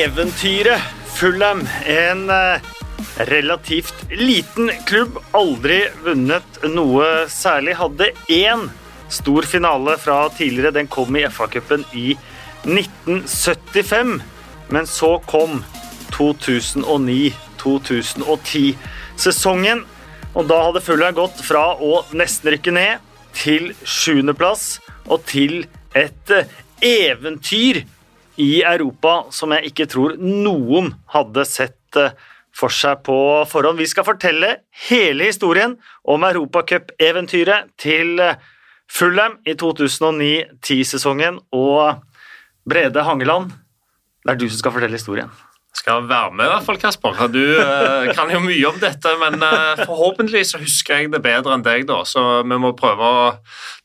Eventyret Fulham, en eh, relativt liten klubb, aldri vunnet noe særlig, hadde én stor finale fra tidligere. Den kom i FA-cupen i 1975. Men så kom 2009-2010-sesongen, og da hadde Fulham gått fra å nesten rykke ned til sjuendeplass og til et eh, eventyr i Europa som jeg ikke tror noen hadde sett eh, for seg på forhånd. Vi skal fortelle hele historien om Europacup-eventyret til eh, Fulham i 2009-10-sesongen. Og Brede Hangeland, det er du som skal fortelle historien. Skal være med, i hvert fall, Kasper. Du uh, kan jo mye om dette, men uh, forhåpentlig så husker jeg det bedre enn deg, da. Så vi må prøve å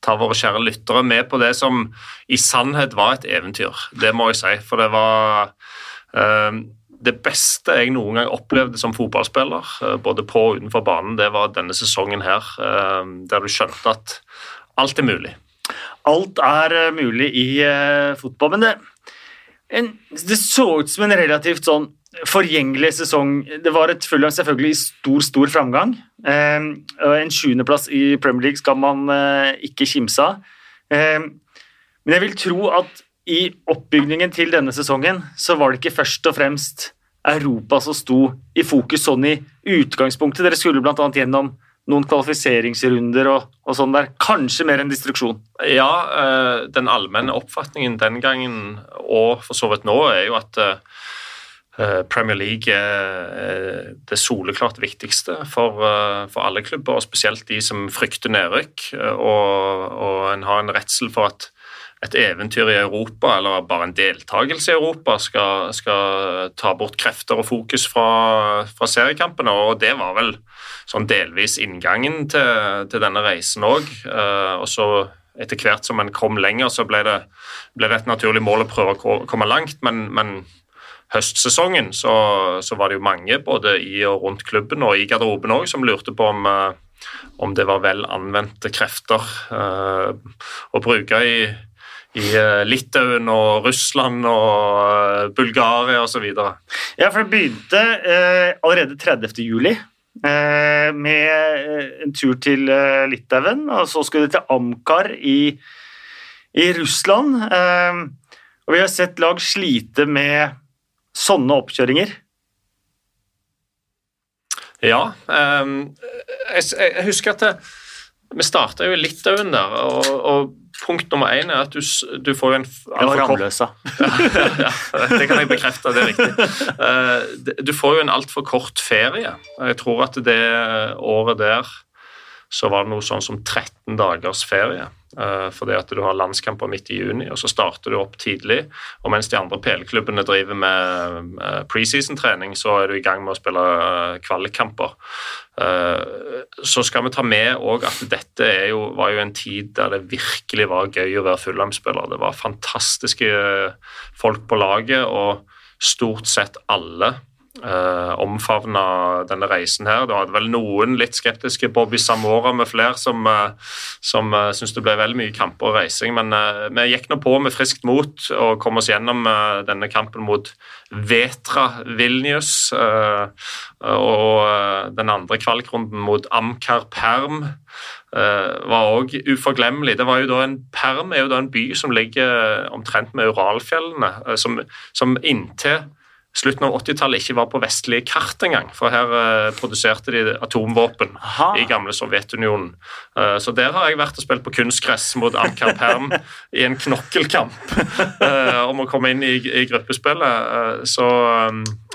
ta våre kjære lyttere med på det som i sannhet var et eventyr. Det må jeg si, for det var uh, det beste jeg noen gang opplevde som fotballspiller, både på og utenfor banen, det var denne sesongen her, der du skjønte at alt er mulig. Alt er mulig i fotball, men det en, det så ut som en relativt sånn forgjengelig sesong. Det var et Fulham selvfølgelig i stor, stor framgang. Eh, en sjuendeplass i Premier League skal man eh, ikke kimse av. Eh, men jeg vil tro at i oppbygningen til denne sesongen så var det ikke først og fremst Europa som sto i fokus sånn i utgangspunktet. Dere skulle bl.a. gjennom noen kvalifiseringsrunder og, og, sånn der. Kanskje mer enn distruksjon? Ja, eh, den allmenne oppfatningen den gangen, og for så vidt nå, er jo at eh, Premier League er det soleklart viktigste for, eh, for alle klubber, og spesielt de som frykter nedrykk. Og, og en har en redsel for at et eventyr i Europa, eller bare en deltakelse i Europa, skal, skal ta bort krefter og fokus fra, fra, seriekampene. Og det var vel sånn delvis inngangen til, til denne reisen òg. Uh, og så etter hvert som en kom lenger, så ble det, ble det, et naturlig mål å prøve å komme langt. Men, men høstsesongen så, så, var det jo mange både i og rundt klubben og i garderoben òg som lurte på om uh, om det var vel anvendte krefter uh, å bruke i, i eh, Litauen og Russland og eh, Bulgaria osv. Ja, for det begynte eh, allerede 30. juli. Eh, med en tur til eh, Litauen, og så skulle det til Amkar i, i Russland. Eh, og vi har sett lag slite med sånne oppkjøringer. Ja. jeg, husker at det, vi starta jo i Litauen der. og, og punkt nummer én er at du, du får en altfor kort ja, ja, Det kan jeg bekrefte, det er riktig. Eh, du får jo en altfor kort ferie. Jeg tror at det året der så var det noe sånn som 13 dagers ferie. Uh, fordi at du har landskamper midt i juni, og så starter du opp tidlig. Og mens de andre PL-klubbene driver med preseason-trening, så er du i gang med å spille uh, kvalikkamper. Uh, så skal vi ta med òg at dette jo, var jo en tid der det virkelig var gøy å være Fulham-spiller. Det var fantastiske folk på laget, og stort sett alle uh, omfavna denne reisen her. Det hadde vel noen litt skeptiske, Bobby Samora med flere, som, uh, som uh, syntes det ble veldig mye kamper og reising. Men uh, vi gikk nå på med friskt mot og kom oss gjennom uh, denne kampen mot Vetra Vilnius. og den andre kvalikrunden mot Amkar Perm var òg uforglemmelig. Det var jo da en Perm er jo da en by som ligger omtrent med Uralfjellene, som, som inntil slutten av 80-tallet ikke var på vestlige kart engang. For her uh, produserte de atomvåpen Aha. i gamle Sovjetunionen. Uh, så der har jeg vært og spilt på kunstgress mot Amcar Perm i en knokkelkamp uh, om å komme inn i, i gruppespillet. så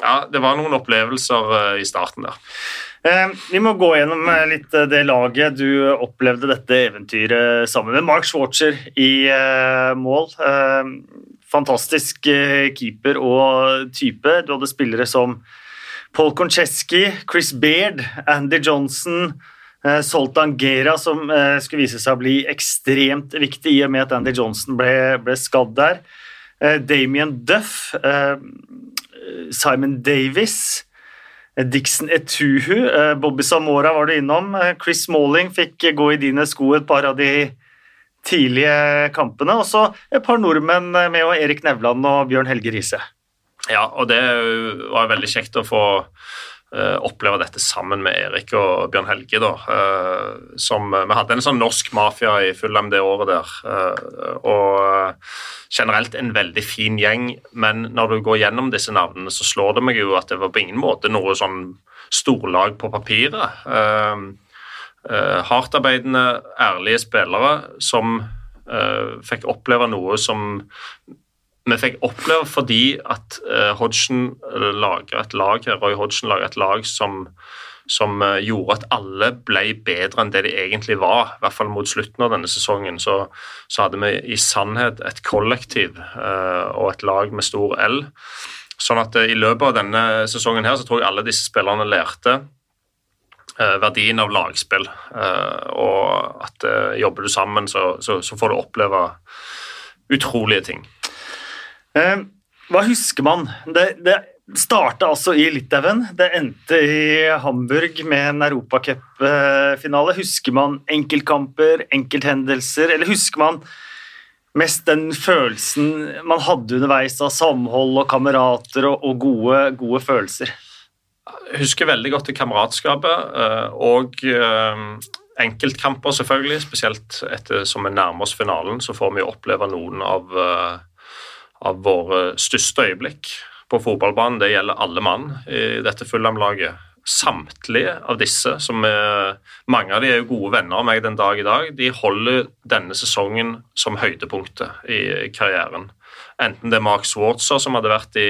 ja, det var noen opplevelser i starten der. Vi må gå gjennom litt det laget du opplevde dette eventyret sammen med. Mark Schwartzer i mål fantastisk eh, keeper og type. Du hadde spillere som Paul Koncheski, Chris Baird, Andy Johnson, eh, Soltan Gera, som eh, skulle vise seg å bli ekstremt viktig i og med at Andy Johnson ble, ble skadd der. Damien Duff, Simon Davis, Dixon Etuhu, Bobby Samora var du innom. Chris Malling fikk gå i dine sko et par av de tidlige kampene. Og så et par nordmenn med og Erik Nevland og Bjørn Helge Riise. Ja, og det var veldig kjekt å få uh, oppleve dette sammen med Erik og Bjørn Helge. da, uh, som, Vi hadde en sånn norsk mafia i Fulham det året der. Og generelt en veldig fin gjeng, men når du går gjennom disse navnene, så slår det meg jo at det var på ingen måte noe sånn storlag på papiret. Hardtarbeidende, ærlige spillere som fikk oppleve noe som vi fikk oppleve fordi at uh, Hodgson lager et lag Roy Hodgson lager et lag som, som uh, gjorde at alle ble bedre enn det de egentlig var. I hvert fall mot slutten av denne sesongen. Så, så hadde vi i sannhet et kollektiv uh, og et lag med stor L. Sånn at i løpet av denne sesongen her så tror jeg alle disse spillerne lærte verdien av lagspill. og at jobber du sammen, så, så, så får du oppleve utrolige ting. Eh, hva husker man? Det, det starta altså i Litauen. Det endte i Hamburg med en europacupfinale. Husker man enkeltkamper, enkelthendelser, eller husker man mest den følelsen man hadde underveis av samhold og kamerater og, og gode, gode, følelser? Husker veldig godt det kameratskapet eh, og eh, enkeltkamper, selvfølgelig. Spesielt etter som vi nærmer oss finalen, så får vi oppleve noen av av våre største øyeblikk på fotballbanen. Det gjelder alle mann i dette Fulham-laget. Samtlige av disse, som er, mange av de er jo gode venner av meg den dag i dag, de holder denne sesongen som høydepunktet i karrieren. Enten det er Mark Swartzer, som hadde vært i,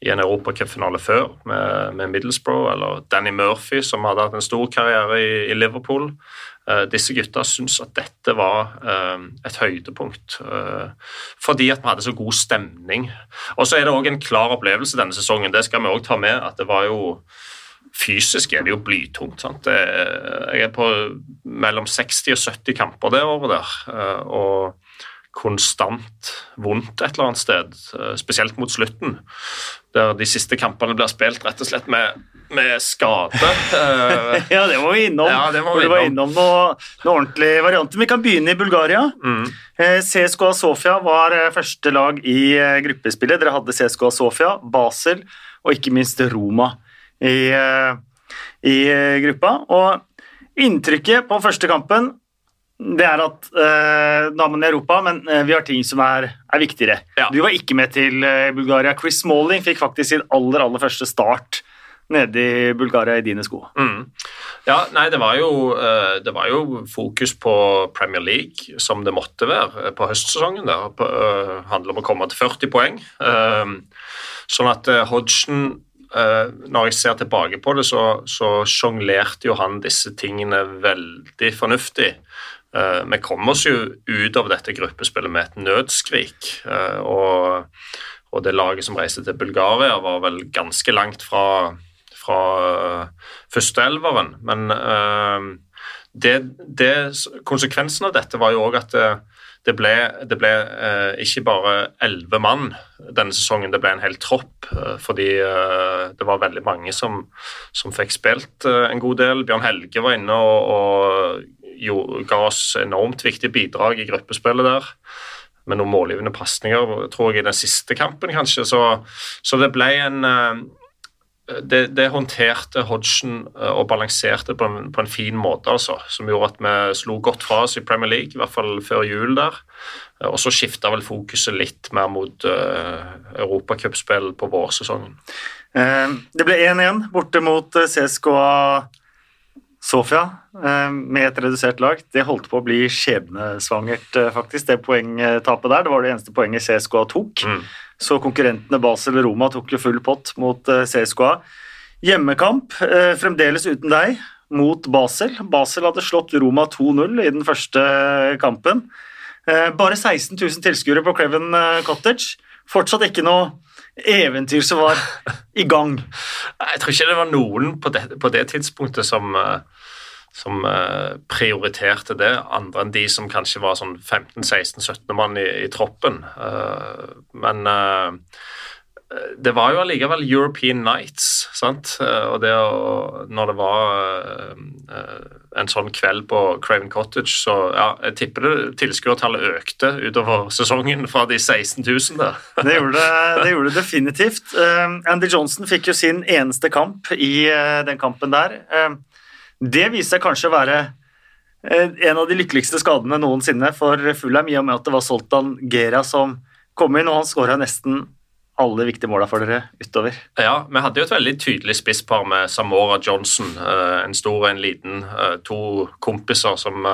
i en europacupfinale før med, med, Middlesbrough, eller Danny Murphy, som hadde hatt en stor karriere i, i Liverpool. Eh, disse gutta syntes at dette var eh, et høydepunkt eh, fordi at vi hadde så god stemning. Og så er det òg en klar opplevelse denne sesongen, det skal vi òg ta med, at det var jo Fysisk er det jo blytungt. sant? Jeg er på mellom 60 og 70 kamper det året der. og konstant vondt et eller annet sted, spesielt mot slutten. Der de siste kampene blir spilt rett og slett med med skade. ja, det må vi innom. Ja, det må vi innom. innom noen noe ordentlige varianter. Vi kan begynne i Bulgaria. Mm. Eh, CSKA Sofia var eh, første lag i eh, gruppespillet. Dere hadde CSKA Sofia, Basel og ikke minst Roma i, i gruppa. Og inntrykket på første kampen det er at uh, damene i Europa, men uh, vi har ting som er, er viktigere. Ja. Du var ikke med til uh, Bulgaria. Chris Smalling fikk faktisk sin aller, aller første start nede i Bulgaria i dine sko? Mm. Ja, nei, det var, jo, eh, det var, jo, fokus på Premier League, som det måtte være eh, på høstsesongen. Det uh, handler om å komme til 40 poeng. sånn at Hodgson når jeg ser tilbake på det, så, så sjonglerte jo han disse tingene veldig fornuftig. Vi kom oss jo ut av dette gruppespillet med et nødskrik. og, og det laget som reiste til Bulgaria, var vel ganske langt fra fra uh, førsteelveren. Men det, det, konsekvensen av dette var jo òg at det, ble, det ble ikke bare elleve mann denne sesongen, det ble en hel tropp. fordi det var veldig mange som, som fikk spilt en god del. Bjørn Helge var inne og, og jo, ga oss enormt viktige bidrag i gruppespillet der med noen målgivende pasninger, tror jeg, i den siste kampen, kanskje. Så, så det ble en, det, det, håndterte Hodgson eh, og balanserte på en, på en, fin måte, altså, som gjorde at vi slo godt fra oss i Premier League, i hvert fall før jul der. Eh, og så skifta vel fokuset litt mer mot uh, europacupspill på vårsesongen. Eh, det ble 1-1 borte mot CSKA Sofia eh, med et redusert lag. Det holdt på å bli skjebnesvangert, eh, faktisk, det poengtapet der. Det var det eneste poenget CSKA tok. Mm. Så konkurrentene Basel og Roma tok jo full pott mot eh, CSKA. Hjemmekamp, fremdeles uten deg, mot Basel. Basel hadde slått Roma 2-0 i den første kampen. Bare 16 000 tilskuere på Creven Cottage. Fortsatt ikke noe eventyr som var i gang. Jeg tror ikke det var noen på det, på det tidspunktet som som uh, prioriterte det, andre enn de som kanskje var sånn 15-16-17 mann i, i troppen. Uh, men det var jo allikevel European Nights, sant. Og det å, når det var en sånn kveld på Craven Cottage, så ja, jeg tipper det tilskuertallet økte utover sesongen fra de 16 000 der. det, gjorde det, gjorde det definitivt. Andy Johnson fikk jo sin eneste kamp i den kampen der. Det viser seg kanskje å være en av de lykkeligste skadene noensinne for Fulham, i og med at det var Soltan Gera som kom inn, og han skåra nesten alle viktige måla for dere utover. Ja, vi hadde jo et veldig tydelig spisspar med Samora Johnson. En stor og en liten. To kompiser som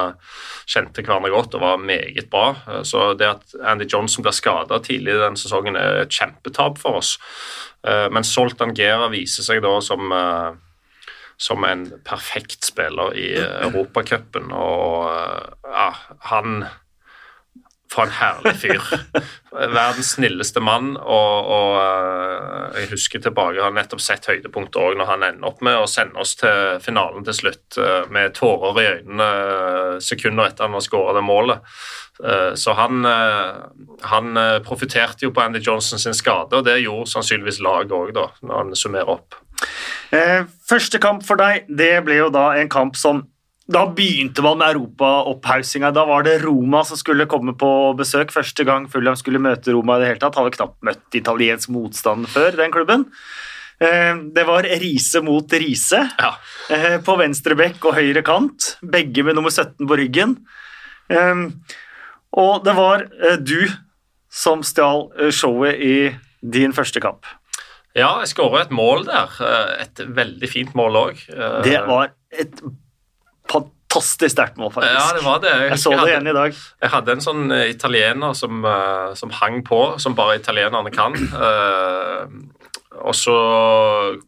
kjente hverandre godt og var meget bra. Så det at Andy Johnson ble skada tidlig i den sesongen, er et kjempetap for oss. Men Soltan Gera viser seg da som som en perfekt spiller i Europacupen. Og ja, han For en herlig fyr. Verdens snilleste mann. Og, og jeg husker tilbake, jeg har nettopp sett høydepunktet òg når han ender opp med å sende oss til finalen til slutt med tårer i øynene sekunder etter han har skåra det målet. Så han, han profitterte jo på Andy Johnson sin skade, og det gjorde sannsynligvis laget òg, når han summerer opp. Første kamp for deg, det ble jo da en kamp som da begynte man med europaopphaussinga. Da var det Roma som skulle komme på besøk. Første gang Fulham skulle møte Roma i det hele tatt. Hadde knapt møtt italiensk motstand før, den klubben. Det var Riise mot Riise ja. på venstre bekk og høyre kant. Begge med nummer 17 på ryggen. Og det var du som stjal showet i din første kamp. Ja, jeg skåra et mål der. Et veldig fint mål òg. Det var et fantastisk sterkt mål, faktisk. Ja, det var det. Jeg, jeg så det hadde, igjen i dag. Jeg hadde en sånn italiener som, som hang på, som bare italienerne kan. og så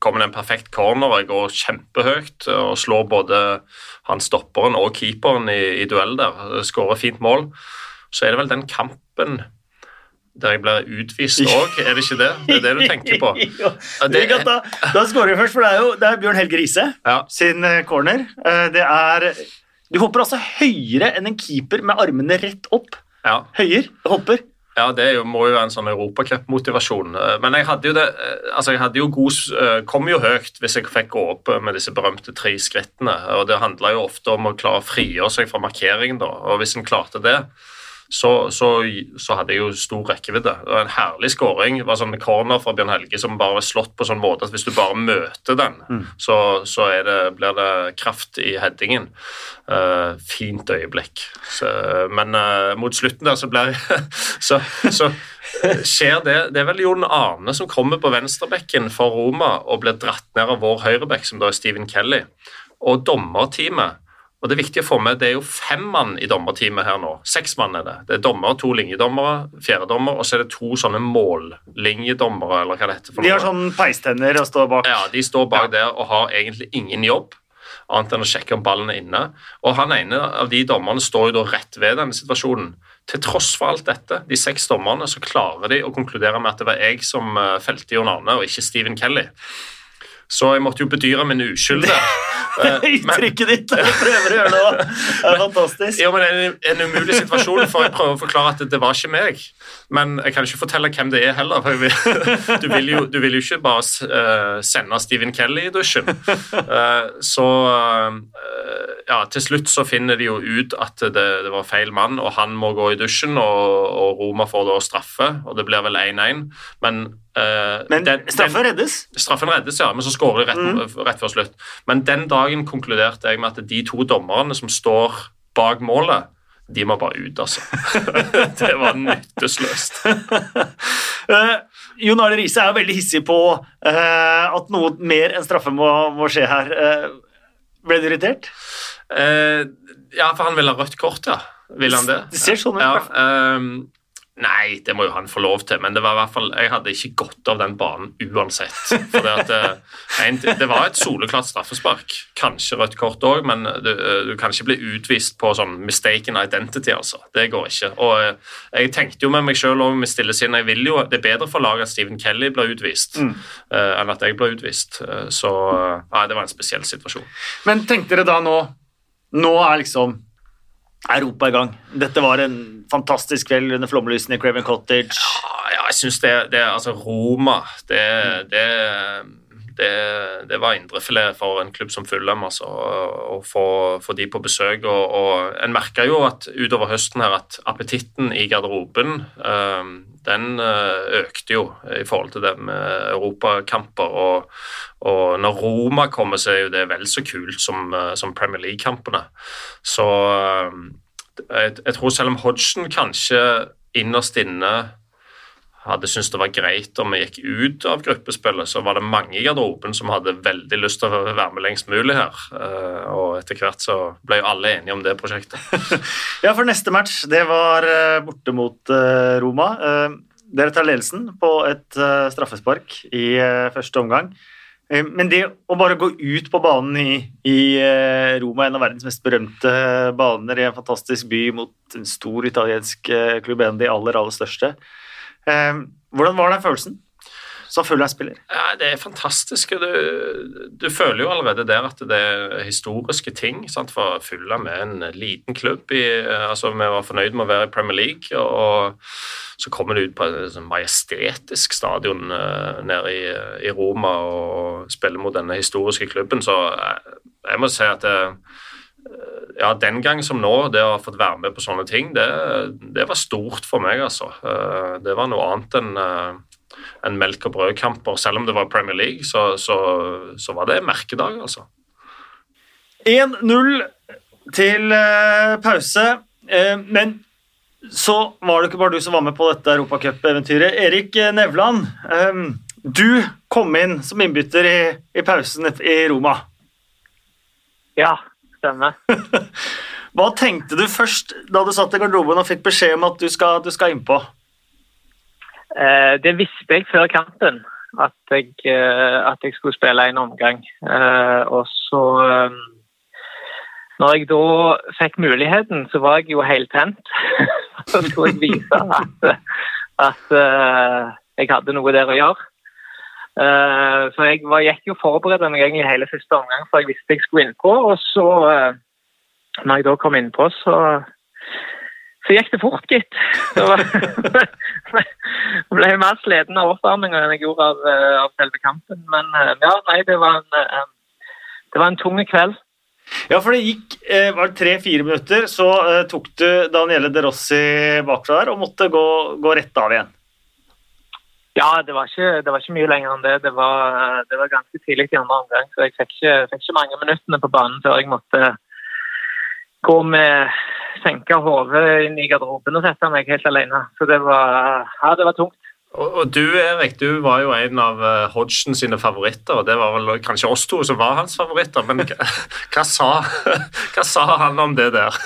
kommer det en perfekt corner, jeg går kjempehøyt og slår både han stopperen og keeperen i, i duell der. Skårer fint mål. Så er det vel den kampen der jeg blir utvist òg, er det ikke det? Det er det du tenker på? det, da da skårer vi først, for det er jo det er Bjørn Helge Riise ja. sin corner. Det er Du hopper altså høyere enn en keeper med armene rett opp. Ja. Høyere. Hopper. Ja, det jo, må jo være en sånn europacupmotivasjon. Men jeg hadde jo det altså jeg hadde jo god, kom jo høyt hvis jeg fikk gå opp med disse berømte tre skrittene. og Det handla jo ofte om å klare å frigjøre seg fra markeringen. da, og Hvis en klarte det, så, så, så, hadde jeg jo stor rekkevidde. Det var En herlig skåring. Det var sånn corner fra Bjørn Helge som bare var slått på sånn måte at hvis du bare møter den, mm. så, så det, blir det kraft i headingen. Uh, fint øyeblikk. Så, men uh, mot slutten der så blir så, så skjer det Det er vel Jon Arne som kommer på venstrebekken for Roma og blir dratt ned av vår høyrebekk, som da er Stephen Kelly. Og dommerteamet og Det er viktig å få med, det er jo fem mann i dommerteamet her nå. Seks mann er det. Det er dommer, to linjedommere, fjerdedommer, og så er det to sånne mållinjedommere. eller hva det heter. For de har sånn peistenner og står bak? Ja, de står bak ja. der og har egentlig ingen jobb annet enn å sjekke om ballen er inne. Og han ene av de dommerne står jo da rett ved denne situasjonen. Til tross for alt dette, de seks dommerne, så klarer de å konkludere med at det var jeg som felte Jon Arne, og ikke Stephen Kelly. Så jeg måtte jo bedyre min uskyld der. Uttrykket ditt når du prøver å gjøre det òg. Det er fantastisk. Jo, men en, en umulig situasjon, for jeg prøver å forklare at det, det, var ikke meg. Men jeg kan ikke fortelle hvem det er heller. for vil, du, vil jo, du, vil jo, ikke bare uh, sende Stephen Kelly i dusjen. Uh, så uh, ja, til slutt så finner de jo ut at det, det, var feil mann, og han må gå i dusjen, og, og Roma får da straffe, og det blir vel 1-1. Men men den, straffen reddes? Straffen reddes, ja, men så skårer de rett, mm. rett, før slutt. Men den dagen konkluderte jeg med at de to dommerne som står bak målet, de må bare ut, altså. det var nytteløst. uh, Jon Arne Riise er veldig hissig på uh, at noe mer enn straffe må, må skje her. ble du irritert? ja, for han ville ha rødt kort, ja. Vil han det? Det ser sånn ut. Ja, Nei, det må jo han få lov til, men det var i hvert fall, jeg hadde ikke gått av den banen uansett. For det, at, eh, det var et soleklart straffespark. Kanskje rødt kort òg, men du, eh, du, kan ikke bli utvist på sånn mistaken identity. altså. Det går ikke. Og eh, Jeg tenkte jo med meg sjøl med stille sinn jeg vil jo, Det er bedre for laget at Stephen Kelly blir utvist, mm. uh, enn at jeg blir utvist. Uh, så uh, det var en spesiell situasjon. Men tenkte dere da nå Nå er liksom Europa i gang. Dette var en fantastisk kveld under flomlysene i Craven Cottage. Ja, ja jeg syns det, det Altså, Roma det, det, det, det var indrefilet for en klubb som Fulham altså, å få, de på besøk. Og, og En merka jo at utover høsten her at appetitten i garderoben um, den økte jo i forhold til det med europakamper. Og, og når Roma kommer, så er jo det vel så kult som, som Premier League-kampene. Så jeg, jeg, tror selv om Hodgson kanskje innerst inne hadde syntes det var greit om vi gikk ut av gruppespillet, så var det mange i garderoben som hadde veldig lyst til å være med lengst mulig her. Eh, og etter hvert så ble jo alle enige om det prosjektet. ja, for neste match, det var eh, borte mot eh, Roma. Dere tar ledelsen på et straffespark i første omgang. Men det å bare gå ut på banen i, i, Roma, en av verdens mest berømte baner, i en fantastisk by mot en stor italiensk klubb, en av de aller, aller største hvordan var den følelsen som Fulham-spiller? Ja, det er fantastisk. Du, du, føler jo allerede der at det er historiske ting. Sant? For Fulham med en liten klubb. I, altså, vi var fornøyd med å være i Premier League. og så kommer du ut på et sånn majestetisk stadion uh, nede i, i, Roma og spiller mot denne historiske klubben. Så jeg, jeg må si at det, ja, den gang som nå, det å ha fått være med på sånne ting, det, det var stort for meg, altså. Eh, det var noe annet enn en eh, melk og brødkamper. Selv om det var Premier League, så, så, så var det merkedag, altså. 1-0 til eh, pause, men så var det ikke bare du som var med på dette europacupeventyret. Erik Nevland, du kom inn som innbytter i, i pausen i Roma. Ja, Stemmer. Hva tenkte du først da du satt i garderoben og fikk beskjed om at du skal, du skal innpå? Eh, det visste jeg før kampen, at jeg, eh, at jeg skulle spille en omgang. Eh, og så eh, Når jeg da fikk muligheten, så var jeg jo heltent. så skulle jeg vise at, at eh, jeg hadde noe der å gjøre. Uh, så jeg var, gikk jo forberedt meg egentlig hele første omgang, for jeg visste jeg skulle innpå. Og så, uh, når jeg da kom innpå, så, så gikk det fort, gitt. Så ble jeg mer sliten av oppvarminga enn jeg gjorde av, uh, av, selve kampen. Men ja, nei, det var en, det var en tung kveld. Ja, for det gikk var det tre-fire minutter, så tok du Daniele De Rossi bakfra der og måtte gå, gå rett av igjen. Ja, det var, ikke, det var, ikke, mye lenger enn det. Det var, det var ganske tidlig i andre omgang, så jeg fikk ikke, fikk ikke, mange minuttene på banen før jeg måtte gå med senka hodet inn i garderoben og sette meg helt alene. Så det var, ja, det var tungt. Og, og, du Erik, du var jo en av uh, Hodgson sine favoritter. og Det var vel kanskje oss to som var hans favoritter, men hva, hva, sa, hva sa, han om det der?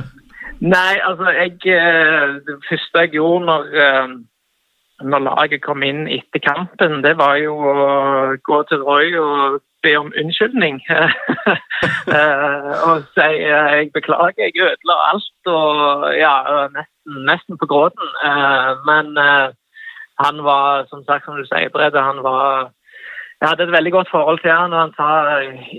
Nei, altså jeg, eh, Det første jeg gjorde når uh, når laget kom inn etter kampen, det var jo å gå til Roy og be om unnskyldning. Eh, og si eh, jeg beklager, jeg ødela alt og ja, nesten, nesten på gråten. Eh, men han var, som sagt, som du sier, Brede, han var jeg hadde et veldig godt forhold til han, og han sa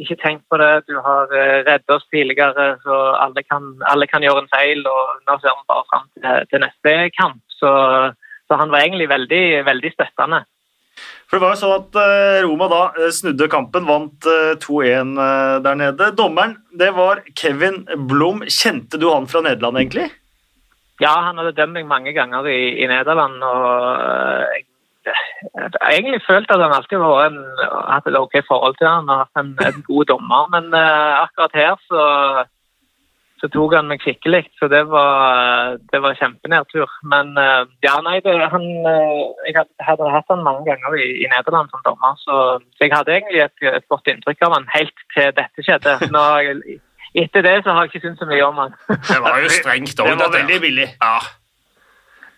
ikke tenk på det, du har reddet oss tidligere, så alle kan, alle kan gjøre en feil. og Nå ser vi bare fram til, til neste kamp. Så så han var egentlig veldig, veldig støttende. For Det var jo sånn at eh, Roma da eh, snudde kampen, vant 2-1 eh, der nede. Dommeren det var Kevin Blom. Kjente du han fra Nederland, egentlig? Ja, han hadde dømt meg mange ganger i, i Nederland. og jeg har egentlig følt at han alltid har hatt et ok forhold til han og hatt en, en god dommer, men uh, akkurat her så så tok han meg skikkelig. Så det var, det var kjempenedtur. Men eh, ja, nei, det, han, eh, jeg hadde, hatt han mange ganger i, i Nederland som dommer, så, så, jeg hadde egentlig et, et, godt inntrykk av han helt til dette skjedde. Nå, etter det så har jeg ikke syntes så mye om han. det var jo strengt òg, Det var veldig billig. Ja.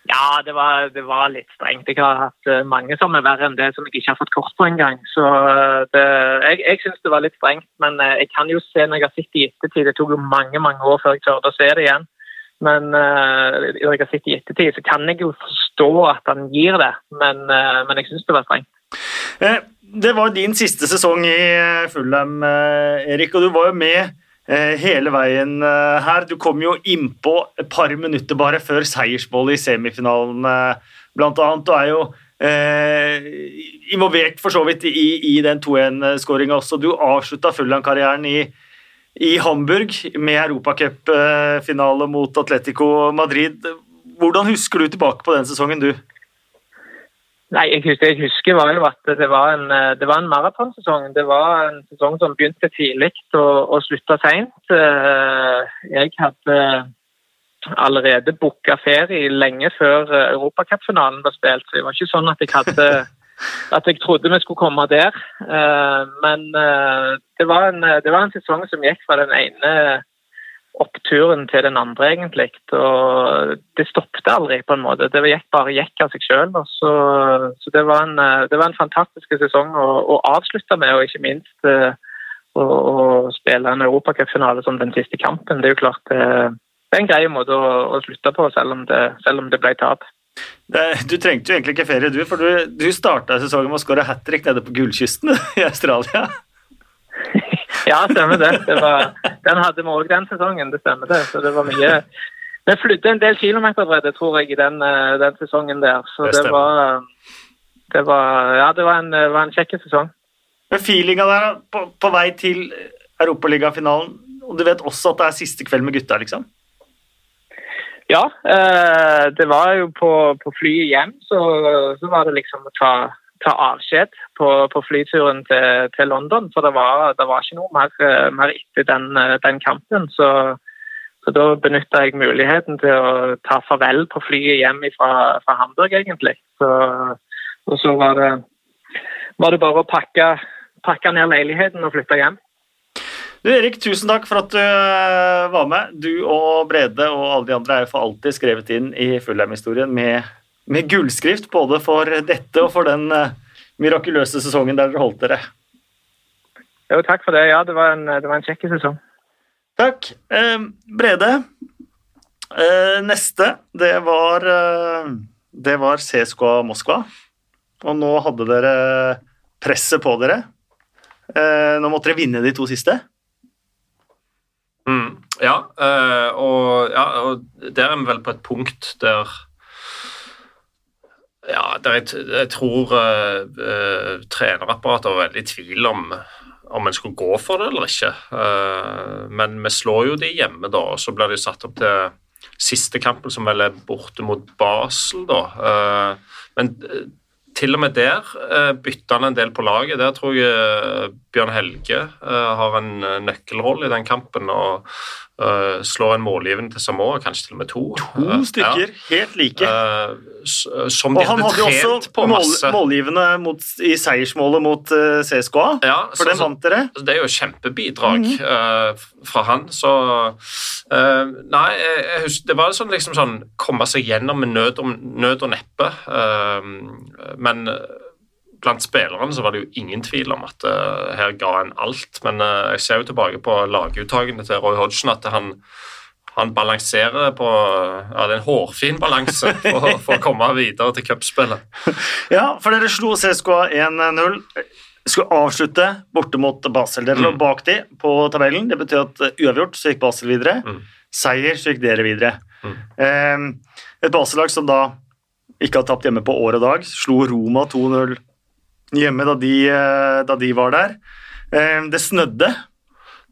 Ja, det var, det var, litt strengt. Jeg har hatt eh, mange som er verre enn det, som jeg ikke har fått kort på engang. Så eh, det, jeg, jeg syns det var litt strengt, men eh, jeg kan jo se når jeg har sett det i ettertid Det tok jo mange mange år før jeg turte å se det igjen. Men når jeg har sett det i ettertid, så kan jeg jo forstå at han gir det, men, men jeg syns det var strengt. Det var din siste sesong i Fullham, Erik, og du var jo med hele veien her. Du kom jo innpå et par minutter bare før seiersmålet i semifinalen, blant annet. Du er jo eh, involvert for så vidt i, i den 2-1-skåringa også. Du avslutta Fulham-karrieren i, i, Hamburg med europacupfinale mot Atletico Madrid. Hvordan husker du tilbake på den sesongen, du? Nei, jeg husker, jeg husker var jo at det var en, det var en maratonsesong. Det var en sesong som begynte tidlig og, og slutta seint. Eh, jeg hadde allerede booka ferie lenge før eh, europacupfinalen var spilt. Så det var ikke sånn at jeg hadde at jeg trodde vi skulle komme der. Eh, men det var, en, det var en sesong som gikk fra den ene oppturen til den andre, egentlig. Og det stoppet aldri, på en måte. Det gikk bare gikk av seg sjøl. Så, så det, var en, det, var en, fantastisk sesong å, å avslutte med, og ikke minst å, å spille en europacupfinale som den siste kampen. Det er jo klart det, det er en grei måte å, å slutte på, selv om det, selv om det ble tap. Du trengte jo egentlig ikke ferie, du, for du, du starta sesongen med å skåre hat trick nede på gullkysten i Australia. Ja, stemmer det. det var, den hadde vi òg den sesongen, det stemmer det. Så det var mye Vi flydde en del kilometer, bredde, tror jeg, i den, eh, den, sesongen der. Så det, det var det var, Ja, det var en, var en kjekk sesong. Men feelinga der på, på vei til Europaligafinalen, og du vet også at det er siste kveld med gutta, liksom? Ja, eh, det var jo på, på flyet hjem, så, så var det liksom å ta ta avskjed på, på flyturen til, til, London. For det var, det var ikke noe mer, eh, mer etter den, eh, den, kampen. Så, så da benytta jeg muligheten til å ta farvel på flyet hjem fra, fra Hamburg, egentlig. Så, og så var det, var det bare å pakke, pakke ned leiligheten og flytte hjem. Du Erik, tusen takk for at du eh, var med. Du og Brede og alle de andre er for alltid skrevet inn i Fullheim-historien med med gullskrift både for dette og for den uh, mirakuløse sesongen der dere holdt dere. Jo, takk for det. Ja, det var en, det var en kjekk sesong. Takk. Eh, Brede, eh, neste det var, det var CSKA Moskva. Og nå hadde dere presset på dere. nå måtte dere vinne de to siste. Mm, ja, og, ja, og der er vi vel på et punkt der ja, jeg, jeg, tror uh, trenerapparatet var veldig i tvil om om en skulle gå for det eller ikke. Uh, men vi slår jo de hjemme, da, og så blir de satt opp til siste kampen, som vel er borte mot Basel, da. Uh, men til og med der uh, bytta han en del på laget. Der tror jeg Bjørn Helge har en nøkkelrolle i den kampen. og Uh, slår en målgivende til Samoa, kanskje til og med to. To stykker, ja. helt like. Som de og han hadde, hadde jo også mål, målgivende mot, i seiersmålet mot CSKA, ja, for så, den vant dere. Det er jo kjempebidrag mm -hmm. fra han, så Nei, husker, det var sånn, liksom sånn komme seg gjennom med nød, nød og neppe, men blant spillerne så var det jo ingen tvil om at uh, her ga en alt. Men uh, jeg ser jo tilbake på laguttakene til Roy Hodgson at han, han balanserer på ja, det er en hårfin balanse for, for, å komme videre til cupspillet. Ja, for dere slo CSKA 1-0. Skulle avslutte borte mot Basel. Dere lå mm. bak de på tabellen. Det betyr at uh, uavgjort så gikk Basel videre. Mm. Seier så gikk dere videre. Mm. Um, et Basel-lag som da ikke har tapt hjemme på år og dag, slo Roma 2-0 hjemme da de, eh, da de var der. Eh, det snødde.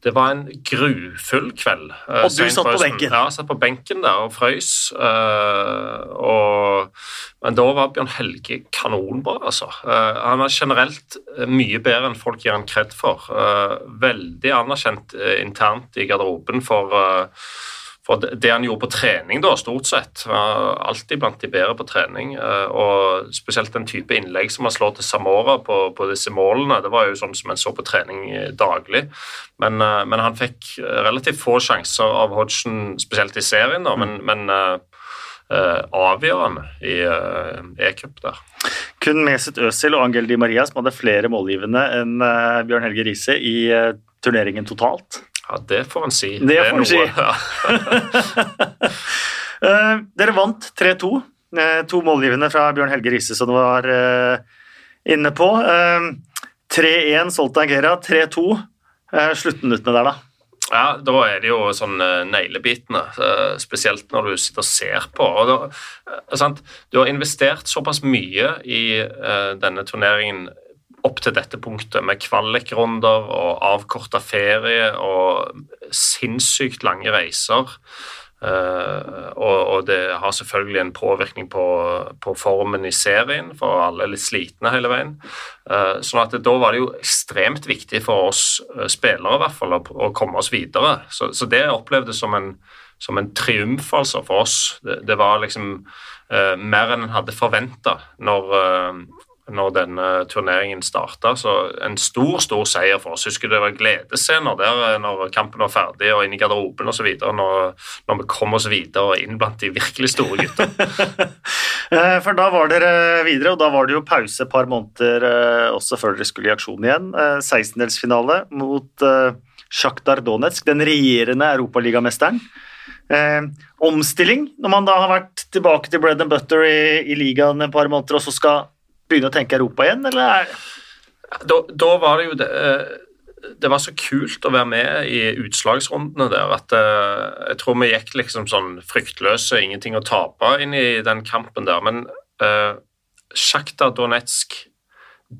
Det var en grufull kveld. Eh, og du satt på benken? Ja, jeg satt på benken der og frøys. Og, men da var Bjørn Helge kanonbra, altså. Han var generelt mye bedre enn folk gir han kred for. Veldig anerkjent internt i garderoben for for det han gjorde på trening, da, stort sett, var alltid blant de bedre på trening. Eh, og spesielt den type innlegg som han slår til Samora på, på disse målene, det var jo sånn som en så på trening eh, daglig. Men, eh, men han fikk relativt få sjanser av Hodgson, spesielt i serien, da, men, men uh, avgjørende i uh, e-cup der. Kun Mesut Özil og Angel Di Maria som hadde flere målgivende enn uh, Bjørn Helge Riise i turneringen totalt. Ja, det får en si. Det, det får en si. uh, dere vant 3-2. Uh, eh, to målgivende fra Bjørn Helge Riise, som du var uh, inne på. 3-1 Soltan Gera, 3-2 sluttminuttene der, da. Ja, da er det jo sånn neglebitende, spesielt når du sitter og ser på. Og da? Du har investert såpass mye i denne turneringen opp til dette punktet, med kvalikrunder og avkorta ferie og sinnssykt lange reiser. Uh, og, og, det har selvfølgelig en påvirkning på, på, formen i serien, for alle er litt slitne hele veien. Uh, sånn at Da var det jo ekstremt viktig for oss uh, spillere i hvert fall, å, å komme oss videre. Så, så det opplevdes som en, som en triumf altså, for oss. Det, det var liksom mer enn en hadde forventa når når denne turneringen starta. Så en stor stor seier for oss. Husker det var gledesscener der eh, når kampen var ferdig og inn i garderoben osv. Når, når vi kom oss videre og inn blant de virkelig store gutta. Eh, for da var dere videre, og da var det jo pause et par måneder eh, også før dere skulle i aksjon igjen. 16-delsfinale mot Sjaktar Donetsk, den regjerende europaligamesteren. Eh, omstilling, når man da har vært tilbake til bread and butter i, i ligaen et par måneder og så skal begynne å tenke Europa igjen, eller? Da, da var det jo det, eh, det var så kult å være med i utslagsrundene der at uh, jeg tror vi gikk liksom sånn fryktløse, ingenting å tape inn i den kampen der. Men uh, Sjakta Donetsk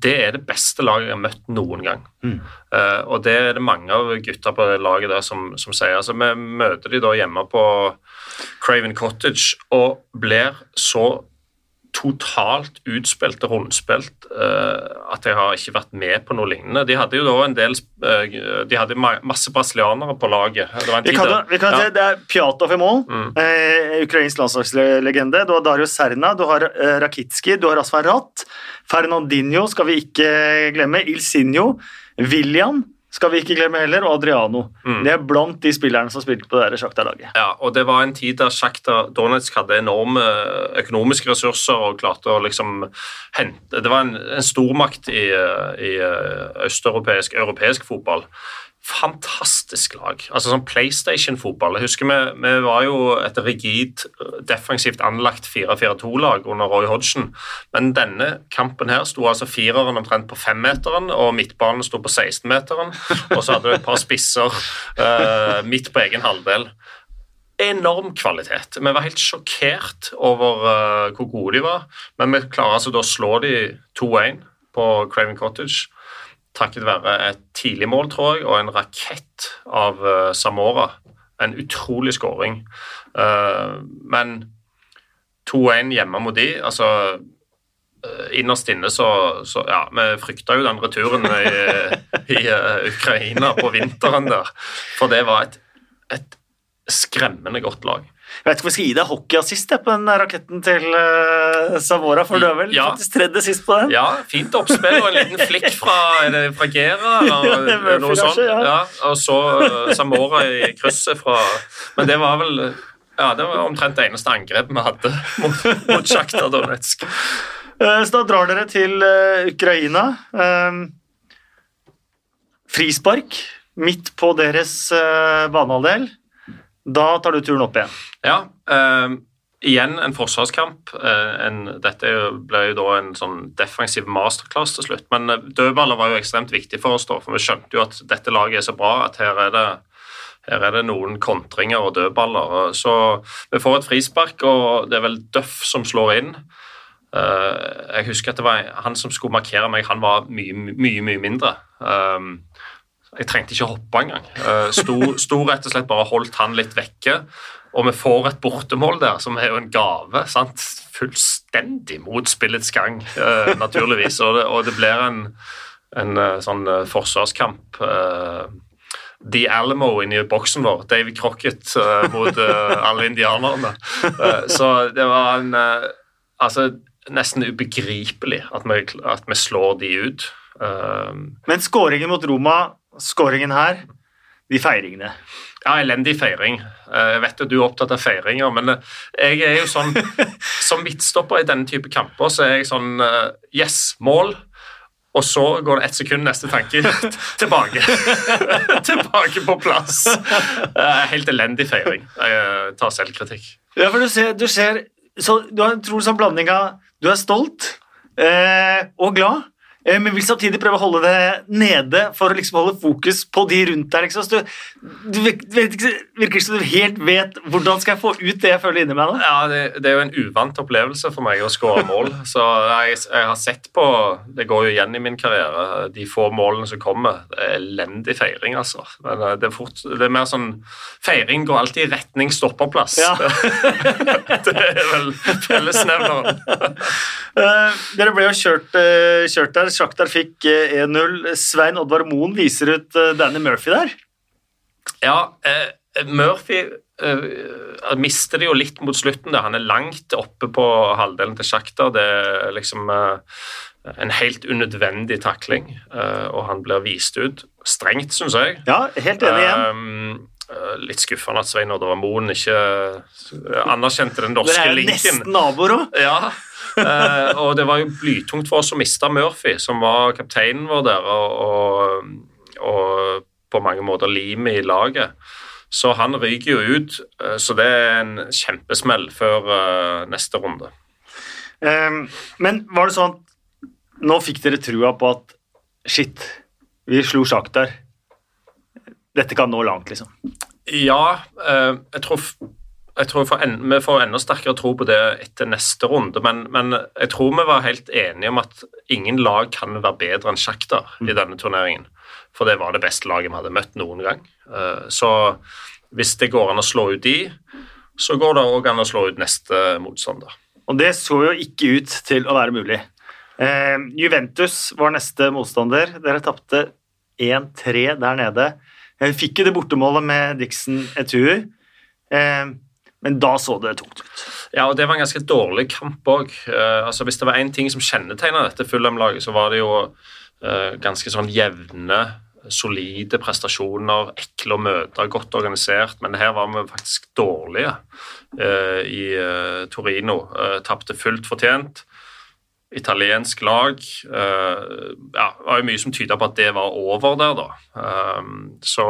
det er det beste laget jeg har møtt noen gang. Mm. Uh, og det er det mange av gutta på det laget der som, som sier. Altså, vi møter de da hjemme på Craven Cottage og blir så totalt utspilt og rundspilt uh, at jeg har ikke vært med på noe lignende. De hadde jo da en del uh, De hadde masse brasilianere på laget. vi kan, vi kan ja. se, Det er Pjatov i mål, mm. uh, ukrainsk landslagslegende. Du har Dario Serna, du har uh, Rakitski, du har Asfarat. Fernandinho skal vi ikke glemme. Ilsinho. William skal vi ikke glemme heller, og Adriano. Mm. Det er blant de spillerne som spilte på det Sjakta-laget. Ja, og det var en tid der Sjakta Donetsk hadde enorme økonomiske ressurser og klarte å liksom hente Det var en, en stormakt i, i østeuropeisk europeisk fotball fantastisk lag. Altså sånn PlayStation-fotball. Jeg husker vi, vi, var jo et rigid, defensivt anlagt 4-4-2-lag under Roy Hodgson, men denne kampen her sto altså fireren omtrent på femmeteren, og midtbanen sto på 16-meteren, og så hadde du et par spisser uh, midt på egen halvdel. Enorm kvalitet. Vi var helt sjokkert over uh, hvor gode de var, men vi klarer altså da å slå de 2-1 på Craven Cottage takket være et tidlig mål, tror jeg, og en rakett av uh, Samora. En utrolig skåring. Men 2-1 hjemme mot de, altså Innerst inne så, så Ja, vi frykta jo den returen i, i Ukraina på vinteren der, for det var et, et skremmende godt lag. Jeg vet ikke om jeg skal gi deg hockeyassist på den raketten til uh, Savora, for du er vel ja. faktisk tredje sist på den? Ja, fint oppspill og en liten flikk fra, fra Gera eller ja, noe sånt. Ja. ja. og så uh, Samora i krysset fra Men det var vel ja, det var omtrent det eneste angrepet vi hadde mot, mot Sjakta Donetsk. Uh, så da drar dere til Ukraina. Um, frispark midt på deres banehalvdel. Da tar du turen opp igjen. Ja. Um, igjen en forsvarskamp. En, dette ble jo da en sånn defensiv masterclass til slutt. Men dødballer var jo ekstremt viktig for oss, da, for vi skjønte jo at dette laget er så bra at her er det, her er det noen kontringer og dødballer. Så vi får et frispark, og det er vel Duff som slår inn. Uh, jeg husker at det var han som skulle markere meg, han var mye, mye, mye mindre. Um, jeg trengte ikke hoppe engang. Eh, sto, sto rett og slett bare holdt han litt vekke. Og vi får et bortemål der, som er jo en gave. sant? Fullstendig mot spillets gang, uh, naturligvis. Og det, og det, blir en, en sånn forsvarskamp. The Alamo inni boksen vår. David Crocket mot alle indianerne. så det var en Altså, nesten ubegripelig at vi, at vi slår de ut. Men skåringen mot Roma skåringen her, de feiringene. Ja, elendig feiring. Eh, jeg vet jo du er opptatt av feiringer, men eh, jeg er jo sånn Som midtstopper i denne type kamper så er jeg sånn eh, Yes, mål. Og så går det ett sekund, neste tanke tilbake. tilbake på plass. Helt elendig feiring. Jeg tar selvkritikk. Ja, for du ser, du ser så, Du har en trolig sånn blanding av Du er stolt eh, og glad men vil samtidig prøve å holde det nede for å liksom holde fokus på de rundt deg. Liksom. Så Du, du vet, virker ikke som du helt vet hvordan skal jeg få ut det jeg føler inni meg nå. Ja, det, det er jo en uvant opplevelse for meg å skåre mål. Så jeg, jeg har sett på Det går jo igjen i min karriere. De få målene som kommer. Det er elendig feiring, altså. Men eh, det er, fort, det er mer sånn Feiring går alltid i retning stopperplass. Ja. det er vel fellesnevneren. Eh, dere ble jo kjørt, eh, kjørt der. Sjaktar fikk eh, 1-0. Svein Oddvar Moen viser ut eh, Danny Murphy der. Ja, eh, Murphy eh, mister det jo litt mot slutten. Da. Han er langt oppe på halvdelen til Sjaktar. Det er liksom eh, en helt unødvendig takling, eh, og han blir vist ut. Strengt, syns jeg. Ja, helt enig igjen. Um, litt skuffende at Svein Oddvar Moen ikke anerkjente den Dere norske er jo linken. nesten naboer òg. Ja, eh, og det var jo blytungt for oss å miste Murphy, som var kapteinen vår der, og, og, og på mange måter limet i laget. Så han ryker jo ut, eh, så det er en kjempesmell før uh, neste runde. Um, men var det sånn at nå fikk dere trua på at shit, vi slo Sjaktar. Dette kan nå langt, liksom. Ja, uh, jeg tror, jeg tror for en, vi får enda sterkere tro på det etter neste runde, men, men jeg tror vi var helt enige om at ingen lag kan være bedre enn Shakhtar i denne turneringen. For det var det beste laget vi hadde møtt noen gang. Eh, Så hvis det går an å slå ut de, så går det òg an å slå ut neste motstander. Og det så jo ikke ut til å være mulig. Ehm, Juventus var neste motstander. Dere tapte 1-3 der nede. Jeg fikk jo det bortemålet med Dixon Etuer, men da så det tungt ut. Ja, og det var en ganske dårlig kamp òg. altså, hvis det var én ting som kjennetegna dette Fulham-laget, så var det jo uh, ganske sånn jevne, solide prestasjoner, ekle å møte, godt organisert. Men her var vi faktisk dårlige uh, i eh, Torino. Uh, Tapte fullt fortjent. Italiensk lag. eh, ja, det var jo mye som tyda på at det var over der, da. Så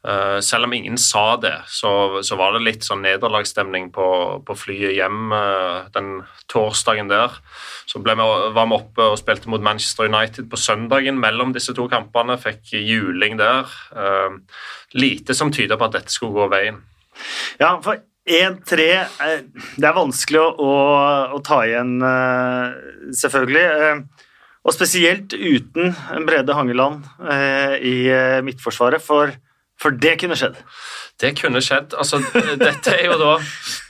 Eh, selv om ingen sa det, så, så var det litt sånn nederlagsstemning på, på flyet hjem uh, den torsdagen der. Så vi, var vi oppe og spilte mot Manchester United på søndagen mellom disse to kampene. Fikk juling der. Uh, lite som tyder på at dette skulle gå veien. Ja, for 1-3 eh, Det er vanskelig å, å, å ta igjen, selvfølgelig. Og spesielt uten Brede Hangeland i midtforsvaret, for, for det kunne skjedd. Det kunne skjedd. Altså, dette er jo da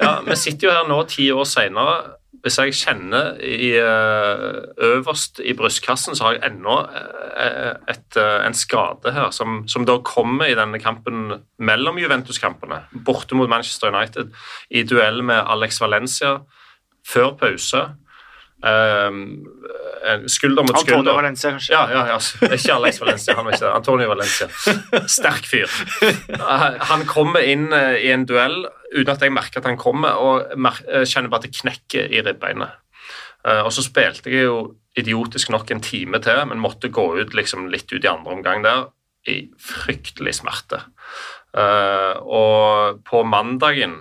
ja, Vi sitter jo her nå ti år seinere. Hvis jeg kjenner i, eh, øverst i brystkassen, så har jeg ennå eh, eh, en skade her, som, som da kommer i denne kampen mellom Juventus-kampene, borte mot Manchester United, i duell med Alex Valencia før pause. Um, skulder mot skulder. Antonio. Valencia, kanskje. Ja, ja, ja. Ikke Alex Valencia, han var ikke det. Antonio Valencia. Sterk fyr. Han kommer inn eh, i en duell uten at jeg merker at han kommer, og eh, kjenner bare at det knekker i ribbeinet. Eh, Og så spilte jeg jo idiotisk nok en time til, men måtte gå ut liksom litt ut i andre omgang der i fryktelig smerte. Og på mandagen,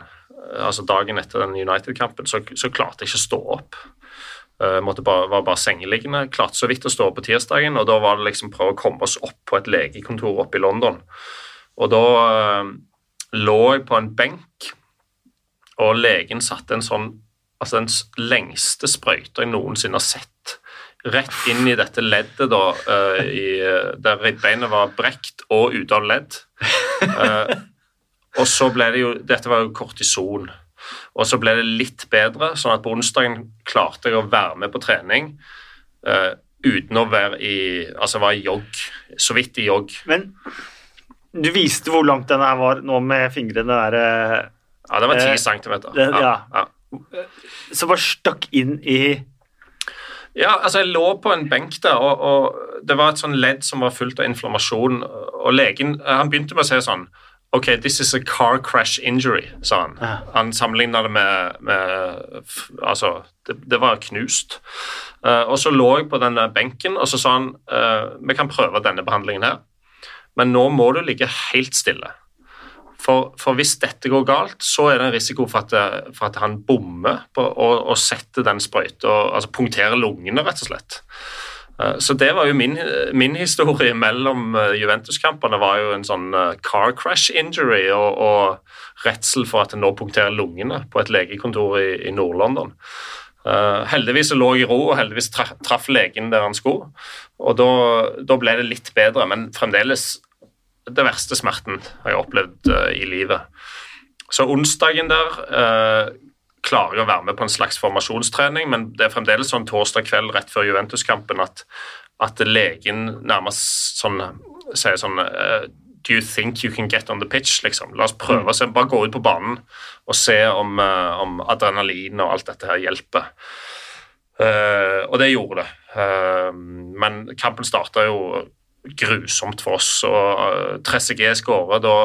altså dagen etter den United-kampen, så, så klarte jeg ikke å stå opp. Uh, bare, var bare sengeliggende. Klarte så vidt å stå opp på tirsdagen, og da var det liksom prøve å komme oss opp på et legekontor oppe i London. Og da uh, lå jeg på en benk, og legen satte en sånn Altså den lengste sprøyta jeg noensinne har sett. Rett inn i dette leddet da, uh, i, der ribbeinet var brekt og ute av ledd. Og så ble det jo Dette var jo kortison. Og så ble det litt bedre, sånn at på onsdagen klarte jeg å være med på trening uh, uten å være i Altså være i jogg. Så vidt i jogg. Men du viste hvor langt denne her var nå med fingrene der uh, Ja, det var ti centimeter. det- ja. ja. Så bare stakk inn i Ja, altså jeg lå på en benk der, og, og det var et sånn ledd som var fullt av inflammasjon. Og legen han begynte med å si sånn OK, this is a car crash injury, sa han. Ja. Han sammenligna det med, med Altså, det, det var knust. Uh, og så lå jeg på denne benken, og så sa han uh, vi kan prøve denne behandlingen her, men nå må du ligge helt stille. For, for hvis dette går galt, så er det en risiko for at, det- for at han bommer på, og, og setter den sprøyta Altså punkterer lungene, rett og slett. Eh, så det var jo min, min historie mellom eh, Juventus-kampene. var jo en sånn eh, car crash injury og, og redsel for at en nå punkterer lungene på et legekontor i, i Nord-London. Uh, heldigvis lå jeg i ro, og heldigvis traff, traff legen der han skulle. Og da, ble det litt bedre, men fremdeles det verste smerten har jeg opplevd uh, i livet. Så onsdagen der uh, klarer å være med på en slags formasjonstrening, men det er fremdeles sånn torsdag kveld rett før Juventus-kampen at, at, legen nærmest sånn, sier sånn uh, Do you think you can get on the pitch? liksom. La oss prøve å se, bare gå ut på banen og se om, uh, om adrenalin og alt dette her hjelper. Uh, og det gjorde det. men kampen starta jo grusomt for oss, og Tressegé skårer da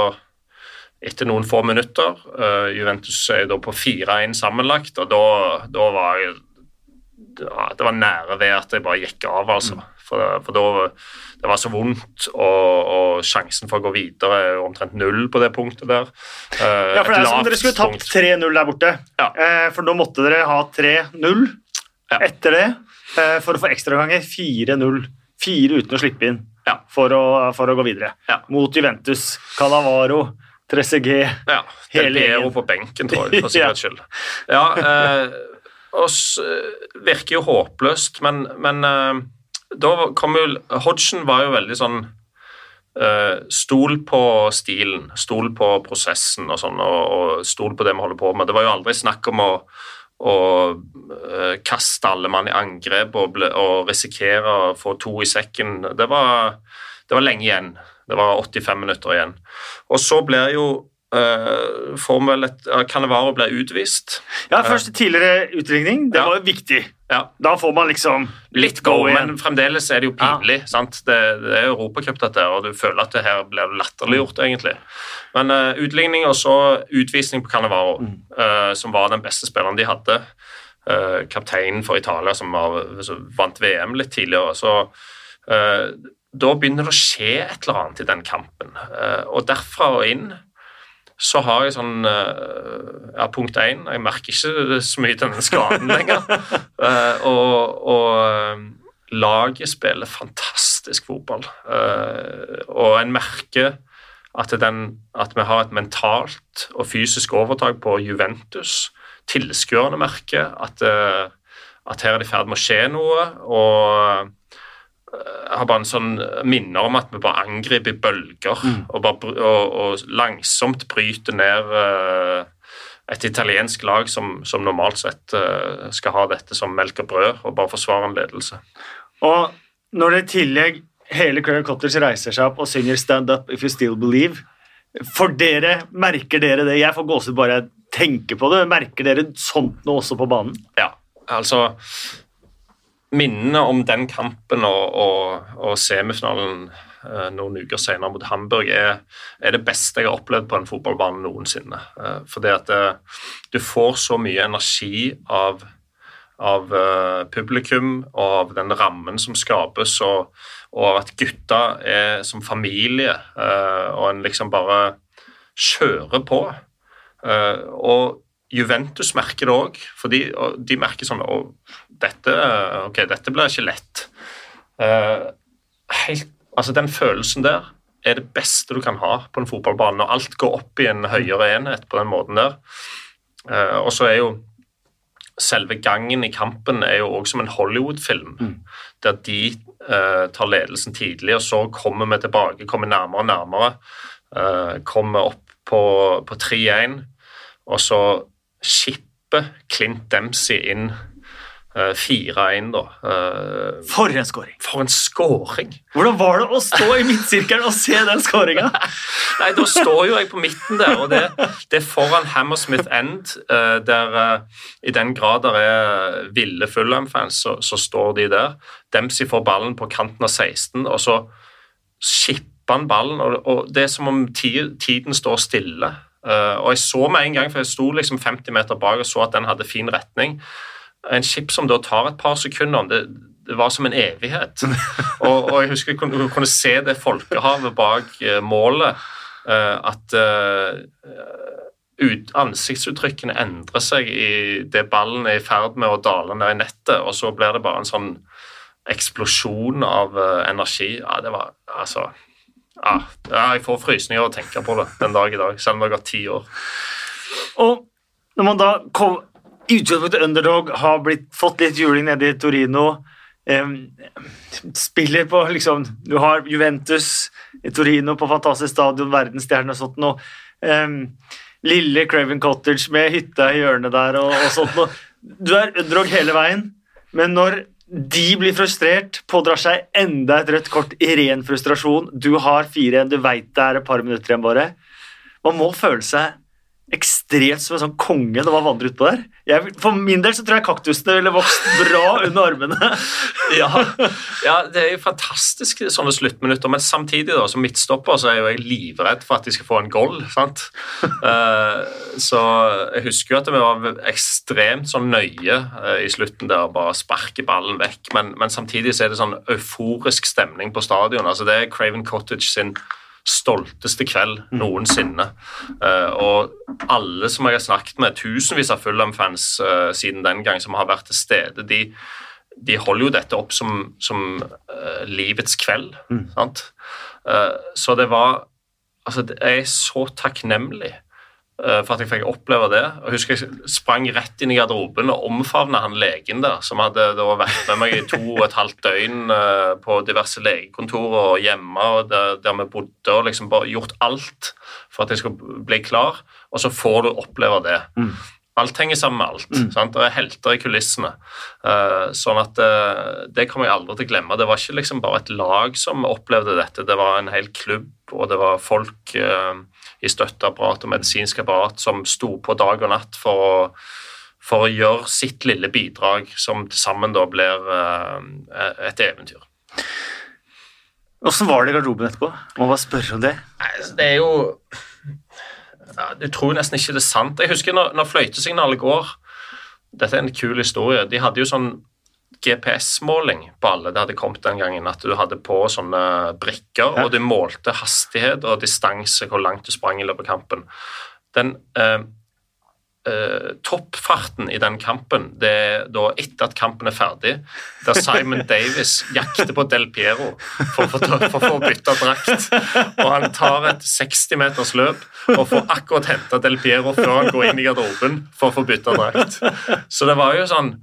etter noen få minutter. Uh, Juventus er da på 4-1 sammenlagt, og da, da var jeg Det var nære ved at jeg bare gikk av, altså. Mm. For, for da det var så vondt, og, og, sjansen for å gå videre er omtrent null på det punktet der. Uh, ja, for det er som dere skulle tapt 3-0 der borte. Ja. Uh, for da måtte dere ha 3-0 ja. etter det for å få ekstraganger. 4-0. Fire uten å slippe inn ja. for, å, for, å, gå videre. Mot Juventus, Calavaro, 3CG Ja. Del Piero på benken, tror jeg, for sikkerhets skyld. Ja, eh, oss eh, virker jo håpløst, men, men eh, da kom jo Hodgson var jo veldig sånn Uh, stol på stilen, stol på prosessen og sånn, og, stol på det vi holder på med. Det var jo aldri snakk om å, å uh, kaste alle mann i angrep og, og, risikere å få to i sekken. Det var, det var lenge igjen. Det var 85 minutter igjen. Og så blir jo uh, får vel Canevaro blir utvist. Ja, første tidligere utligning. Det ja. var jo viktig. Ja. Da får man liksom litt go, go men fremdeles er det jo pinlig. Ja. sant? Det, det er Europacup, dette, og du føler at det her blir latterliggjort, egentlig. Men uh, utligning og så utvisning på Canevaro, mm. uh, som var den beste spilleren de hadde. Uh, kapteinen for Italia, som, var, som, vant VM litt tidligere. så uh, da begynner det å skje et eller annet i den kampen. Eh, og derfra og inn så har jeg sånn eh, ja, Punkt én, jeg merker ikke så mye til den skaden lenger. Eh, og, og laget spiller fantastisk fotball. Og en merker at, den, at, vi har et mentalt og fysisk overtak på Juventus. Tilskuerne merker at, at her er det i ferd med å skje noe. og har bare en sånn minner om at vi bare angriper i bølger mm. og, bare, og, og, langsomt bryter ned uh, et italiensk lag som, som normalt sett skal ha dette som melk og brød, og bare forsvare en ledelse. Og når det i tillegg hele Claire Cottage reiser seg opp og synger 'Stand up if you still believe', for dere, merker dere det? Jeg får gåsehud bare jeg tenker på det. Merker dere sånt nå også på banen? Ja, altså minnene om den kampen og, og, og semifinalen uh, noen uker senere mot Hamburg er, er, det beste jeg har opplevd på en fotballbane noensinne. Uh, fordi at det, du får så mye energi av, av publikum og av den rammen som skapes, og, og at gutta er som familie, og en liksom bare kjører på. og Juventus merker det òg, for de, de, merker sånn å, dette, okay, dette blir ikke lett. Uh, helt, altså Den følelsen der er det beste du kan ha på en fotballbane. Når alt går opp i en høyere enhet på den måten der. Uh, og så er jo selve gangen i kampen er jo også som en Hollywood-film. Mm. Der de uh, tar ledelsen tidlig, og så kommer vi tilbake, kommer nærmere og nærmere. kommer opp på, på 3-1, og så skipper Clint Dempsey inn 4-1, eh, da. Uh, for en skåring! For en skåring! Hvordan var det å stå i midtsirkelen og se den skåringa? Nei, da står jo jeg på midten der, og det, det er foran Hammersmith End, uh, der i den grad det er ville Fulham-fans, så, så, står de der. Dempsey får ballen på kanten av 16, og så skipper han ballen, og, og det er som om tiden står stille. Uh, og jeg så med en gang, for jeg sto liksom 50 meter bak og så at den hadde fin retning. En skip som da tar et par sekunder, det, det var som en evighet. og, og, jeg husker jeg kunne, kunne se det folkehavet bak uh, målet. Uh, at ut, ansiktsuttrykkene endrer seg i det ballen er i ferd med å dale ned i nettet, og så blir det bare en sånn eksplosjon av energi. Ja, det var altså ja, Jeg får frysninger av å tenke på det den dag i dag, selv om jeg har ti år. Og når man da kom utgangspunktet underdog, har blitt, fått litt juling nede i Torino eh, Spiller på liksom Du har Juventus i Torino på fantastisk stadion, verdensstjerne og sånt noe. Eh, lille Craven Cottage med hytta i hjørnet der og, og sånt noe. Du er underdog hele veien, men når de blir frustrert, pådrar seg enda et rødt kort i ren frustrasjon. Du har fire igjen, du veit det er et par minutter igjen bare. Man må føle seg ekstremt som en sånn konge når man vandrer utpå der. Jeg, for min del så tror jeg kaktusene ville vokst bra under armene. ja, ja, det er jo fantastisk sånne sluttminutter, men samtidig da, som midtstopper så er jeg jo livredd for at de skal få en goal. sant? Uh, så jeg husker jo at vi var ekstremt sånn nøye uh, i slutten der, bare sparke ballen vekk, men, men samtidig så er det sånn euforisk stemning på stadion. altså Det er Craven Cottage sin stolteste kveld mm. noensinne. Uh, og alle som jeg har snakket med, tusenvis av Fulham-fans uh, siden den gang, som har vært til stede, de, de holder jo dette opp som, som uh, livets kveld. Mm. så det var Altså, jeg er så takknemlig Eh, for at jeg fikk oppleve det. Jeg husker jeg sprang rett inn i garderoben og omfavna han legen der, som hadde vært med meg i to og et halvt døgn eh, på diverse legekontorer og hjemme, og der, der, vi bodde, og liksom bare gjort alt for at jeg skulle bli klar, og så får du oppleve det. Mm. Alt henger sammen med alt. Mm. Sant? Det er helter i kulissene. Uh, sånn at Det kommer jeg aldri til å glemme. Det var ikke liksom bare et lag som opplevde dette, det var en hel klubb, og det var folk i støtteapparat og medisinsk apparat som sto på dag og natt for å, for å gjøre sitt lille bidrag, som til sammen da blir uh, et eventyr. Åssen var det i garderoben etterpå? Må bare spørre om det. Nei, altså, det er jo ja, Du tror nesten ikke det er sant. Jeg husker når, når fløytesignalet går Dette er en kul historie. De hadde jo sånn GPS-måling på alle. Det hadde kommet den gangen at du hadde på sånne brikker, ja. og du målte hastighet og distanse, hvor langt du sprang i løpet av kampen. Den eh, eh, toppfarten i den kampen det er da etter at kampen er ferdig, der Simon Davis jakter på Del Piero for, for, for, for å bytte drakt. Og han tar et 60 meters løp og får akkurat henta Del Piero før han går inn i garderoben for å få bytta drakt. Så det var jo sånn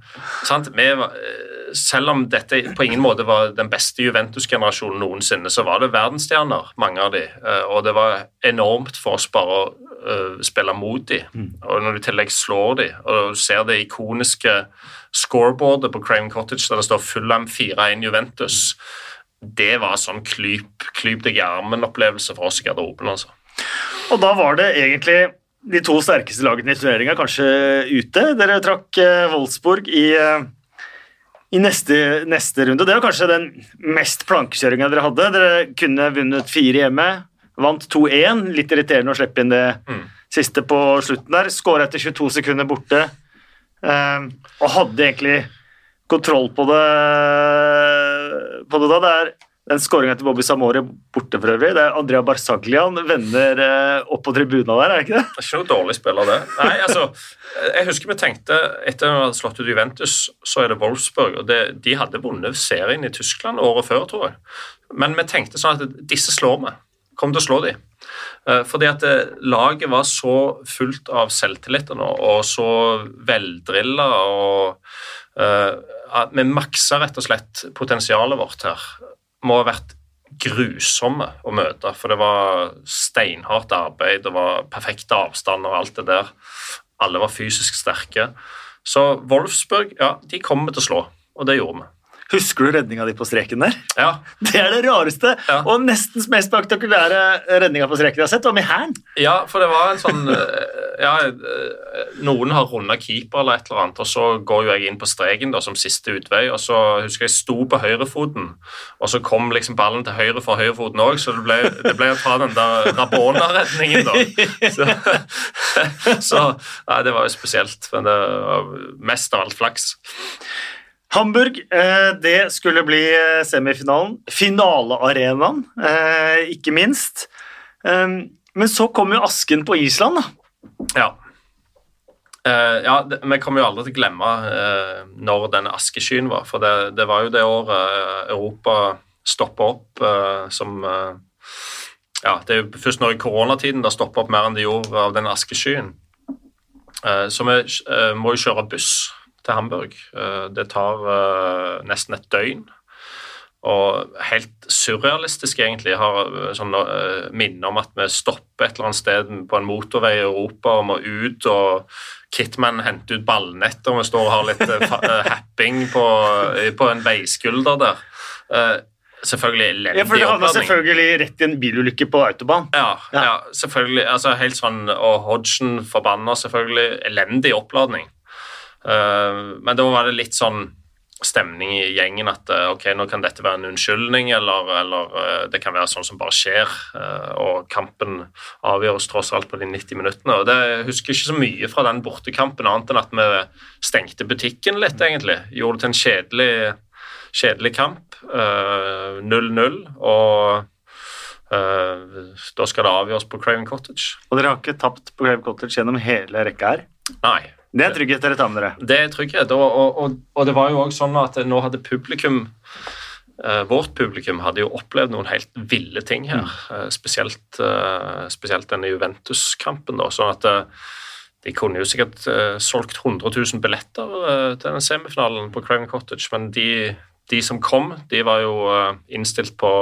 sant, vi var, selv om dette på ingen måte var den beste Juventus-generasjonen noensinne, så var det verdensstjerner, mange av de, eh, og det var enormt for oss bare å uh, spille mot dem. Mm. Og når du i tillegg slår de, og du ser det ikoniske scoreboardet på Crane Cottage der det står Fulham 4-1 Juventus, det var sånn klyp, klyp deg i armen-opplevelse for oss i garderoben. altså. Og da var det egentlig de to sterkeste lagene i turneringa kanskje ute. Dere trakk uh, Wolfsburg i i neste, neste, runde. Det var kanskje den mest plankekjøringa dere hadde. Dere kunne vunnet fire hjemme, vant 2-1. Litt irriterende å slippe inn det mm. siste på slutten der. Skåra etter 22 sekunder borte. Um, og hadde egentlig kontroll på det, på det da. Det er den skåringa til Bobby Samore borte for øvrig. Det er Andrea Barsaglian vender eh, opp på tribuna der, er det ikke det? Det er ikke noe dårlig spiller, det. Nei, altså, jeg husker vi tenkte Etter at vi hadde slått ut Juventus, så er det Wolfsburg. og det, De hadde vunnet serien i Tyskland året før, tror jeg. Men vi tenkte sånn at disse slår vi. Kommer til å slå dem. Eh, fordi at eh, laget var så fullt av selvtillit nå, og så veldrilla og uh, Vi maksa rett og slett potensialet vårt her må ha vært grusomme å møte. For det var steinhardt arbeid, det var perfekte avstander og alt det der. Alle var fysisk sterke. Så Wolfsburg, ja, de kommer til å slå, og det gjorde vi. Husker du redninga di på streken der? Ja. Det er det rareste ja. og nesten mest spektakulære redninga på streken jeg har sett. Var med hæren. Ja, for det var en sånn eh, ja, eh, Noen har runda keeper eller et eller annet, og så går jo jeg inn på streken da, som siste utvei. og Så husker jeg sto på høyrefoten, og så kom liksom ballen til høyre for høyrefoten òg, så det ble, det ble, å ta den der Rabona-redningen, da. Så, så ja, det var jo spesielt. Men det var mest av alt flaks. Hamburg, eh, det skulle bli eh, semifinalen. Finalearenaen, eh, ikke minst. Men så kom jo asken på Island, da. Ja. Ja, Vi kommer jo aldri til å glemme når den askeskyen var. For det, det, var jo det året Europa stoppa opp som Ja, det er jo først nå i koronatiden det stoppa opp mer enn det gjorde av den askeskyen. så vi må jo kjøre buss til Hamburg. det tar nesten et døgn. Og helt surrealistisk, egentlig. Jeg har eh, sånn uh, om at vi stopper et eller annet sted på en motorvei i Europa og må ut, og Kitman henter ut ballnetter, og vi står og har litt uh, happing på, på, en veiskulder der. Uh, selvfølgelig elendig ja, for Det havna selvfølgelig rett i en bilulykke på autobahn. Ja, ja. ja selvfølgelig. Altså, helt sånn, Og Hodgson forbanna selvfølgelig. Elendig oppladning. Uh, men da var det litt sånn stemning i gjengen at eh, ok, nå kan dette være en unnskyldning, eller, eller eh, det kan være sånn som bare skjer. Eh, og kampen avgjøres tross alt på de 90 minuttene. og det, Jeg husker ikke så mye fra den bortekampen, annet enn at vi stengte butikken litt, egentlig. Gjorde det til en kjedelig, kjedelig kamp. 0-0. og da skal det avgjøres på Craven Cottage. Og dere har ikke tapt på Craven Cottage gjennom hele rekka her? Nei. Det er trygghet dere tar med dere. Det er trygghet, og, og, og, det var jo også sånn at nå hadde publikum uh, Vårt publikum hadde jo opplevd noen helt ville ting her, uh, spesielt, uh, spesielt denne Juventus-kampen. da, sånn at de kunne jo sikkert solgt 100 000 billetter til den semifinalen på Craven Cottage, men de, de, som kom, de var jo innstilt på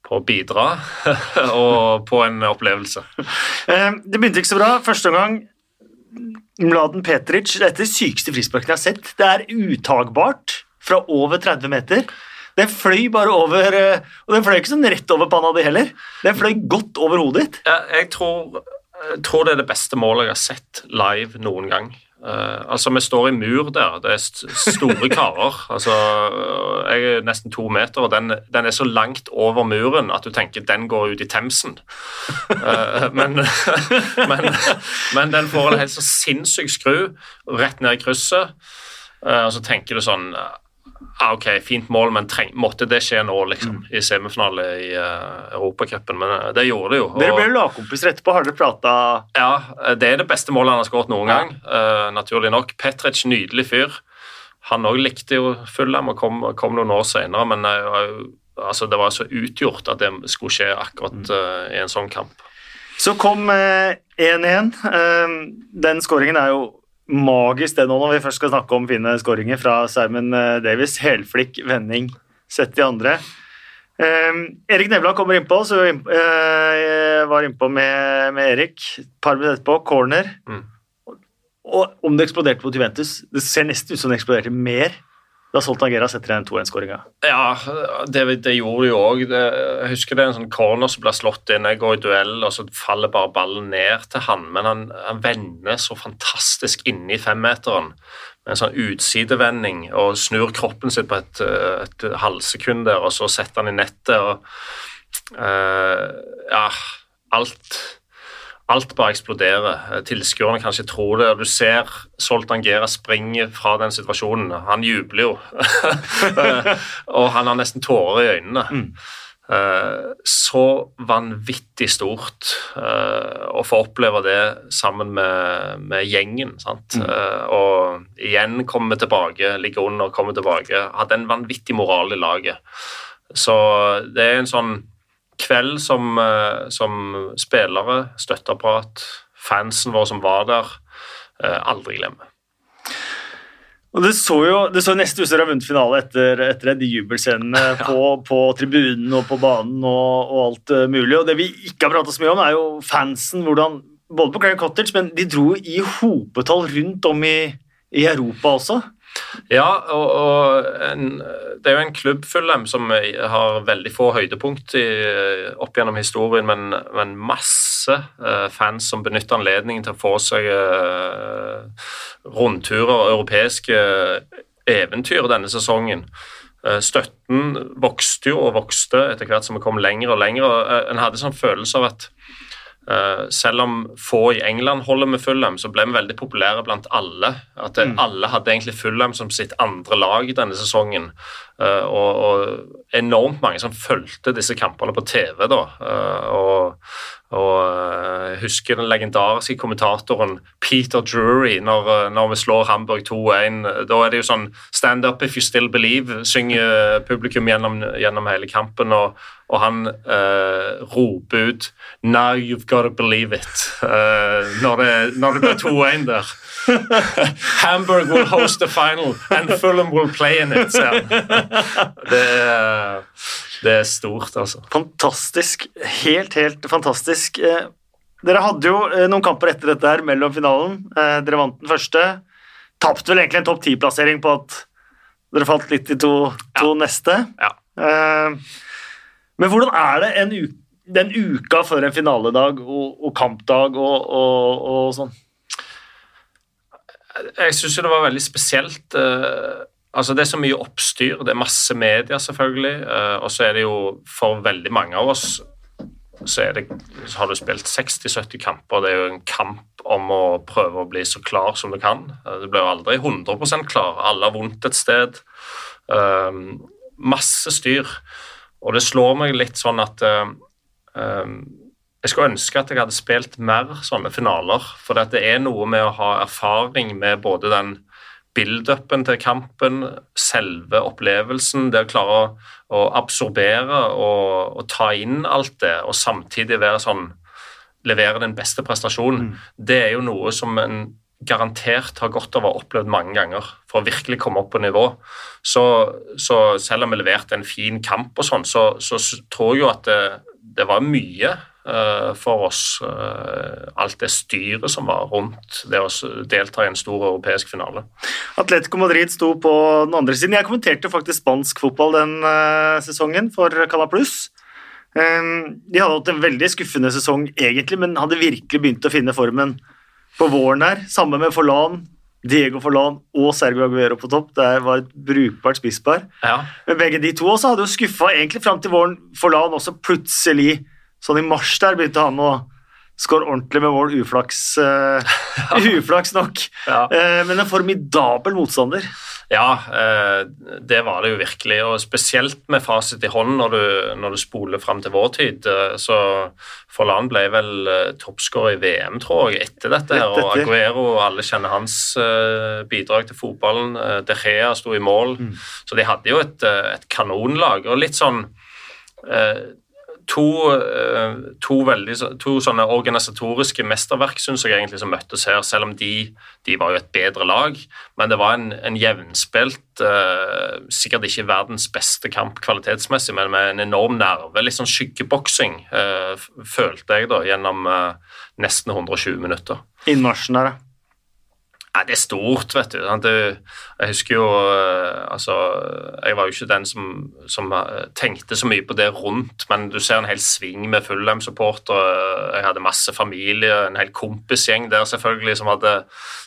på å bidra og på en opplevelse. Det begynte ikke så bra. Første omgang Mladen Petric, dette er det sykeste frisparket jeg har sett. Det er utagbart fra over 30 meter. Den fløy bare over eh, Og den fløy ikke sånn rett over panna di heller. Den fløy godt over hodet ditt. Jeg, tror, jeg tror det er det beste målet jeg har sett live noen gang. Uh, altså, Vi står i mur der. Det er store karer. altså, Jeg er nesten to meter, og den, den, er så langt over muren at du tenker den går ut i Themsen. Uh, men, men, men, den får en helt så sinnssyk skru rett ned i krysset. Uh, og så tenker du sånn ah, ok, fint mål, men treng, måtte det skje nå, liksom, mm. i semifinale i uh, Europacupen? Men uh, det gjorde det jo. Dere ble lagkompiser etterpå, har dere prata Ja, eh, det er det beste målet han har skåret noen ja. gang, uh, naturlig nok. Petric, nydelig fyr. Han òg likte jo Fulham og kom, kom, noen år senere, men altså, det var så utgjort at det skulle skje akkurat mm. i en sånn kamp. Så kom 1-1. den skåringen er jo magisk det nå når vi først skal snakke om fine skåringer fra Simon eh, Davis. Helflikk, vending, sett i andre. Um, Erik Nevland kommer innpå, så jeg uh, var innpå med, med Erik. Par minutter etterpå, corner. Mm. Og om det eksploderte mot Juventus Det ser nesten ut som det eksploderte mer da Soltangera setter igjen 2-1-skåringa. Ja, det, det, gjorde de jo òg. Jeg husker det er en sånn corner som blir slått inn. Jeg går i duell, og så faller bare ballen ned til han. Men han, han vender så fantastisk inni femmeteren med en sånn utsidevending og snur kroppen sin på et, et halvsekund der, og så setter han i nettet. og uh, Ja, alt alt bare eksploderer. Tilskuerne kan kanskje tror det. Du ser Soltan Gera springe fra den situasjonen. Han jubler jo. Eh, og han har nesten tårer i øynene. Mm. Eh, så vanvittig stort å få oppleve det sammen med, med gjengen. Mm. Og igjen komme tilbake, ligge under, komme tilbake. Hadde en vanvittig moral i laget. Så det er en sånn kveld som, eh, som spillere, støtteapparat, fansen vår som var der, eh, aldri glemme. Og Det så jo det så neste ut som dere har vunnet finale etter, etter de jubelscenene ja. på, på, tribunen og på banen og, og, alt eh, mulig. Og Det vi ikke har pratet så mye om, er jo fansen. hvordan, Både på Grand Cottage, men de dro i hopetall rundt om i, i Europa også. Ja, og, og en, det er jo en klubb Fulham som har veldig få høydepunkt i, opp gjennom historien, men, men masse uh, fans som benytter anledningen til å få seg uh, rundturer europeiske eventyr denne sesongen. Støtten vokste jo og vokste etter hvert som vi kom lenger og lenger. En hadde sånn følelse av at selv om få i England holder med Fulham, så ble vi veldig populære blant alle. At mm. Alle hadde egentlig Fulham som sitt andre lag denne sesongen. Uh, og, og, enormt mange som fulgte disse kampene på TV. da. Uh, og, og jeg husker den legendariske kommentatoren Peter Drury når, når vi slår Hamburg 2-1. Da er det jo sånn Stand up if you still believe, synger publikum gjennom, gjennom hele kampen. Og, og han uh, roper ut Now you've got to believe it. Uh, når, det, når det blir 2-1 der. Hamburg will host the final, and Fulham will play in it, sier. Det det er stort, altså. Fantastisk. Helt, helt fantastisk. Eh, dere hadde jo eh, noen kamper etter dette her mellom finalen. Eh, dere vant den første. Tapte vel egentlig en topp ti-plassering på at dere falt litt i to, to ja. neste. Ja. Men hvordan er det en uke, den uka før en finaledag og, og kampdag og, og, og sånn? Jeg syns det var veldig spesielt. Uh, altså Det er så mye oppstyr, det er masse medier, selvfølgelig. Uh, og så er det jo for veldig mange av oss så, det, så har du spilt 60-70 kamper. Det er jo en kamp om å prøve å bli så klar som du kan. Uh, du blir jo aldri 100 klar. Alle har vondt et sted. masse styr. Og det slår meg litt sånn at jeg skulle ønske at jeg hadde spilt mer sånne finaler. For det er noe med å ha erfaring med både den build-upen til kampen, selve opplevelsen, det å klare å, å absorbere og, og, ta inn alt det, og samtidig være sånn levere den beste prestasjonen, mm. det er jo noe som en garantert har godt av å ha opplevd mange ganger for å virkelig komme opp på nivå. Så, så selv om vi leverte en fin kamp, og sånn, så, så, tror jeg jo at det, det var mye for oss eh, alt det styret som var rundt det å delta i en stor europeisk finale. Atletico Madrid sto på den andre siden. Jeg kommenterte faktisk spansk fotball den eh, sesongen for Canal Plus. De hadde hatt en veldig skuffende sesong egentlig, men hadde virkelig begynt å finne formen på våren her. sammen med Forlan. Diego Forlan og Sergio Aguero på topp. Det var et brukbart spisspar. Ja. Men begge de to også hadde jo skuffa egentlig fram til våren. Forlan også plutselig Sånn i mars der begynte han å skåre ordentlig med mål, uflaks, uh, uflaks nok. Ja. Uh, men en formidabel motstander. Ja, uh, det var det jo virkelig. Og spesielt med fasit i hånd når du, når du spoler fram til vår tid. så Forlan ble vel toppskårer i VM, tror jeg, etter dette. her, Og Aguero, alle kjenner hans bidrag til fotballen. De Gea sto i mål. Mm. Så de hadde jo et, et kanonlag. og litt sånn to, eh, to, veldig, to, sånne organisatoriske mesterverk synes jeg egentlig som møttes her, selv om de, de var jo et bedre lag. Men det var en, en jevnspilt, uh, sikkert ikke verdens beste kamp kvalitetsmessig, men med en enorm nerve. Litt sånn skyggeboksing, uh, følte jeg da, gjennom uh, nesten 120 minutter. Innmarsjen der, ja. Ja, det er stort, vet du. Jeg husker jo eh, Altså, jeg var jo ikke den som, som, eh, tenkte så mye på det rundt, men du ser en hel sving med Fullham-supportere. Jeg hadde masse familie, en hel kompisgjeng der selvfølgelig, som, hadde,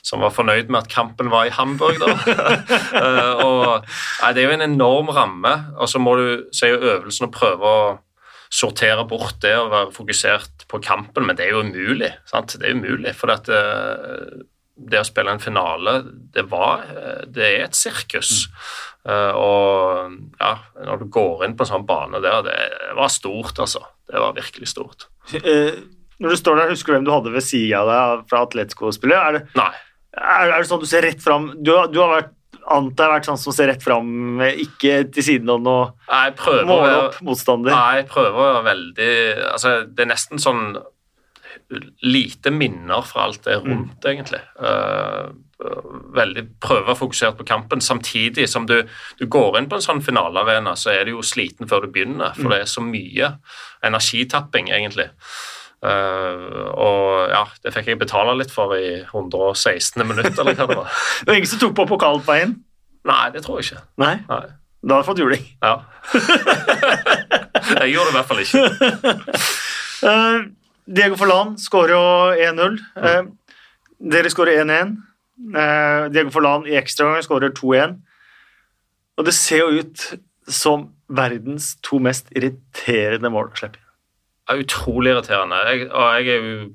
som var fornøyd med at kampen var i Hamburg, da. Eh, og, ja, det er jo en enorm ramme, og så må du se øvelsen og prøve å sortere bort det og være fokusert på kampen, men det er jo umulig. sant? Det er umulig, for at det å spille en finale, det, var, det er et sirkus. Mm. Uh, og ja, når du går inn på en sånn bane der, det var stort, altså. Det var virkelig stort. Uh, når du står der, husker du hvem du hadde ved sida av deg fra Atletico-spillet? Nei. Er, er, det sånn du ser rett fram Du, du har vært antar jeg har vært sånn som ser rett fram, ikke til siden av noe måle opp motstander? Nei, jeg prøver veldig altså, Det er nesten sånn lite minner fra alt det rundt, mm. egentlig. Uh, veldig Prøve å fokusere på kampen, samtidig som du, du, går inn på en sånn finalearena, så er du jo sliten før du begynner, for mm. det er så mye energitapping, egentlig. Uh, og ja, det fikk jeg betale litt for i 116. minutt, eller hva det var. det var ingen som tok på pokalen på veien? Nei, det tror jeg ikke. Nei? Nei. Da har du fått juling. Ja. jeg gjorde det i hvert fall ikke. uh, Diego Forlan skårer jo 1-0. Eh, dere skårer 1-1. Eh, Diego Forlan i ekstraomgang skårer 2-1. Og det ser jo ut som verdens to mest irriterende mål å slippe inn. Ja, utrolig irriterende. Jeg, og jeg, er jo,